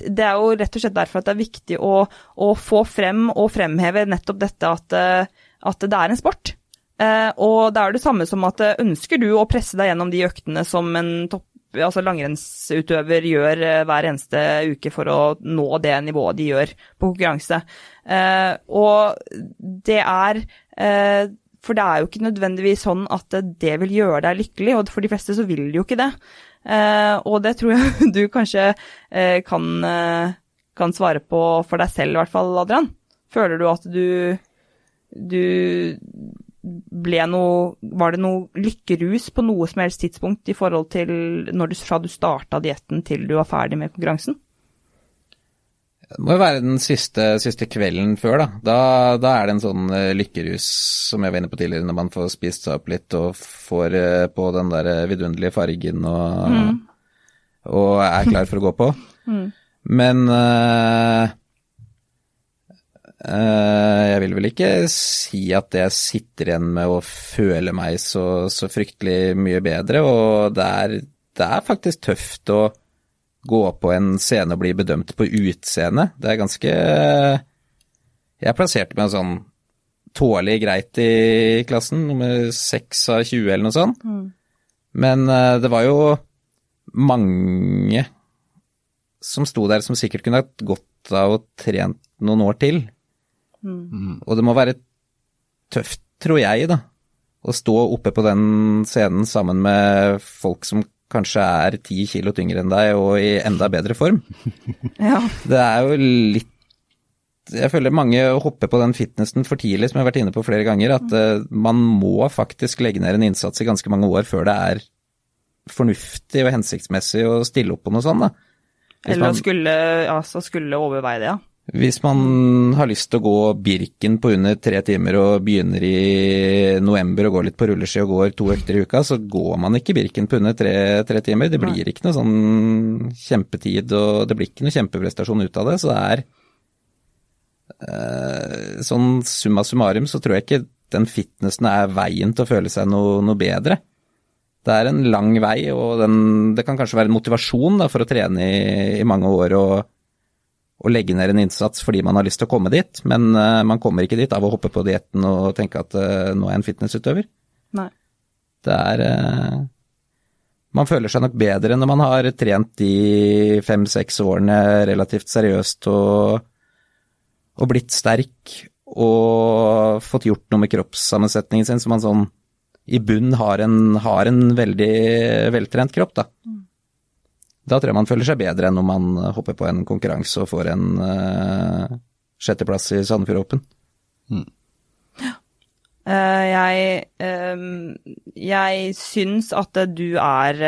Speaker 1: det er jo rett og slett derfor at det er viktig å, å få frem og fremheve nettopp dette at, eh, at det er en sport. Eh, og det er det samme som at eh, ønsker du å presse deg gjennom de øktene som en topp, altså langrennsutøver gjør hver eneste uke for å nå det nivået de gjør på konkurranse. og det er For det er jo ikke nødvendigvis sånn at det vil gjøre deg lykkelig, og for de fleste så vil det jo ikke det. Og det tror jeg du kanskje kan, kan, svare på for deg selv, i hvert fall, Adrian. Føler du at du, du ble noe Var det noe lykkerus på noe som helst tidspunkt i forhold til når du, fra du starta dietten til du var ferdig med konkurransen?
Speaker 3: Det må jo være den siste, siste kvelden før, da. da. da. er det en sånn uh, lykkerus som jeg var inne på tidligere, når man får spist seg opp litt og får uh, på den der uh, vidunderlige fargen og, mm. og, er klar for å gå på. Mm. Men jeg vil vel ikke si at jeg sitter igjen med å føle meg så, så fryktelig mye bedre, og det er, det er faktisk tøft å gå på en scene og bli bedømt på utseende. Det er ganske Jeg plasserte meg sånn tålelig greit i klassen, nummer 6 av 20 eller noe sånt. Mm. Men uh, det var jo mange som sto der som sikkert kunne hatt godt av å trent noen år til. Mm. Og det må være tøft, tror jeg, da, å stå oppe på den scenen sammen med folk som kanskje er ti kilo tyngre enn deg og i enda bedre form. ja. Det er jo litt Jeg føler mange hopper på den fitnessen for tidlig, som jeg har vært inne på flere ganger, at uh, man må faktisk legge ned en innsats i ganske mange år før det er fornuftig og hensiktsmessig å stille opp på noe sånt. da.
Speaker 1: Eller man, skulle, altså skulle overveie det, ja.
Speaker 3: Hvis man har lyst til å gå Birken på under tre timer og begynner i november og går litt på rulleski og går to økter i uka, så går man ikke Birken på under tre, tre timer. Det blir ikke noe sånn kjempetid og det blir ikke noe kjempeprestasjon ut av det. Så det er eh, Sånn summa summarum så tror jeg ikke den fitnessen er veien til å føle seg noe, noe bedre. Det er en lang vei, og den, det kan kanskje være en motivasjon da, for å trene i, i mange år. og å legge ned en innsats fordi man har lyst til å komme dit, men uh, man kommer ikke dit av å hoppe på dietten og tenke at uh, nå er jeg en fitnessutøver.
Speaker 1: Nei.
Speaker 3: Det er uh, Man føler seg nok bedre når man har trent de fem-seks årene relativt seriøst og, og, blitt sterk og fått gjort noe med kroppssammensetningen sin, så man sånn i bunn har en, har en veldig veltrent kropp, da. Mm. Da tror jeg man føler seg bedre enn om man hopper på en konkurranse og får en uh, sjetteplass i Sandefjord Open. Mm.
Speaker 1: Uh, jeg, uh, jeg syns at du er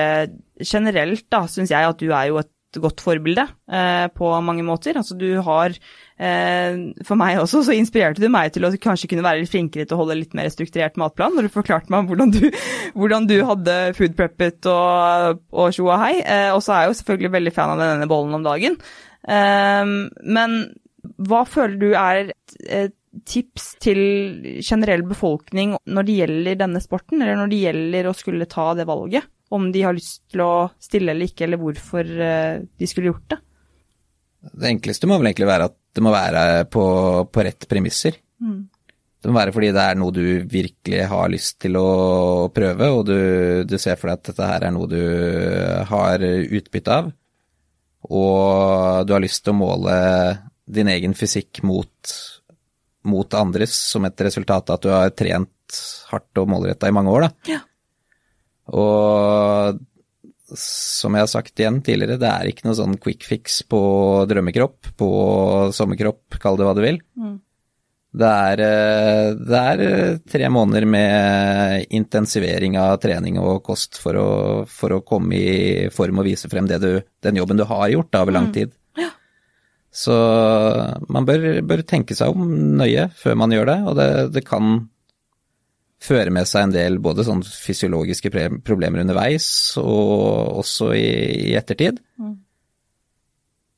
Speaker 1: Generelt da, syns jeg at du er jo et godt forbilde eh, på mange måter. Altså du har eh, For meg også så inspirerte du meg til å kanskje kunne være litt flinkere til å holde litt mer strukturert matplan, når du forklarte meg hvordan du, hvordan du hadde food preppet og, og tjo og hei. Eh, og så er jeg jo selvfølgelig veldig fan av denne bollen om dagen. Eh, men hva føler du er et tips til generell befolkning når det gjelder denne sporten, eller når det gjelder å skulle ta det valget? Om de har lyst til å stille eller ikke, eller hvorfor eh, de skulle gjort det.
Speaker 3: Det enkleste må vel egentlig være at det må være på, på rett premisser. Mm. Det må være fordi det er noe du virkelig har lyst til å prøve, og du, du ser for deg at dette her er noe du har utbytte av. Og du har lyst til å måle din egen fysikk mot, mot andres som et resultat av at du har trent hardt og målretta i mange år. Da.
Speaker 1: Ja.
Speaker 3: Og som jeg har sagt igjen tidligere, det er ikke noe sånn quick fix på drømmekropp, på sommerkropp, kall det hva du vil.
Speaker 1: Mm.
Speaker 3: Det er, eh, det er eh, tre måneder med intensivering av trening og kost for å, for å komme i form og vise frem du, den jobben du har gjort da, over lang tid.
Speaker 1: Ja.
Speaker 3: Så man bør, bør, tenke seg om nøye før man gjør det, og det, det kan føre med seg en del både sånn fysiologiske problemer underveis og også i, i ettertid. Mm.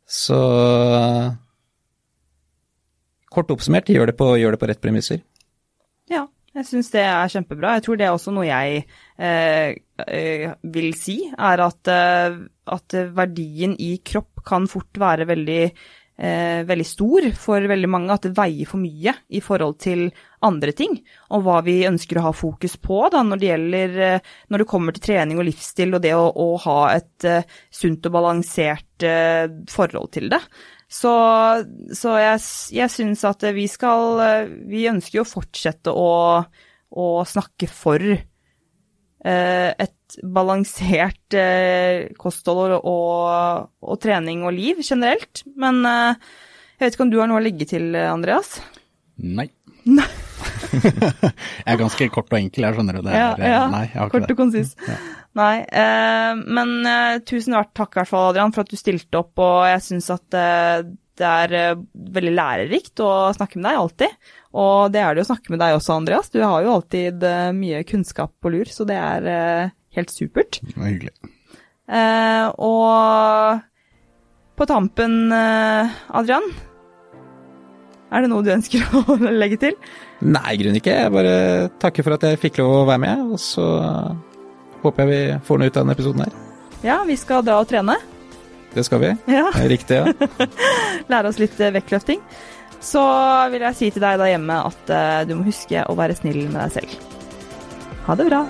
Speaker 3: Så kort oppsummert, gjør det på, gjør det på rett premisser.
Speaker 1: Ja, jeg syns det er kjempebra. Jeg tror det er også noe jeg eh, eh, vil si, er at, eh, at, verdien i kropp kan fort være veldig, eh, veldig stor for veldig mange. At det veier for mye i forhold til andre ting, og hva vi ønsker å ha fokus på da, når det gjelder eh, når det kommer til trening og livsstil og det å, å ha et uh, sunt og balansert uh, forhold til det. Så, så jeg, jeg syns at vi skal Vi ønsker jo å fortsette å, å snakke for et balansert eh, kosthold og, og, trening og liv generelt. Men eh, jeg vet ikke om du har noe å legge til, Andreas?
Speaker 2: Nei.
Speaker 1: Nei.
Speaker 2: jeg er ganske kort og enkel, jeg skjønner det.
Speaker 1: Er, ja, ja.
Speaker 2: Nei, jeg har
Speaker 1: ikke kort og konsis. Ja. Nei, eh, men eh, tusen takk i hvert fall, Adrian, for at du stilte opp, og jeg syns at eh, det er eh, veldig lærerikt å snakke med deg, alltid. Og det er det å snakke med deg også, Andreas. Du har jo alltid eh, mye kunnskap på lur, så det er eh, helt supert.
Speaker 2: Det var hyggelig.
Speaker 1: og på tampen, Adrian, er det noe du ønsker å legge til?
Speaker 3: Nei, i grunnen ikke. Jeg bare takker for at jeg fikk lov å være med, og så håper jeg vi får noe ut av denne episoden her.
Speaker 1: Ja, vi skal dra og trene.
Speaker 3: Det skal vi.
Speaker 1: Ja.
Speaker 3: Riktig, ja.
Speaker 1: Lære oss litt eh, vektløfting. Så vil jeg si til deg der hjemme at uh, du må huske å være snill med deg selv. Ha det bra.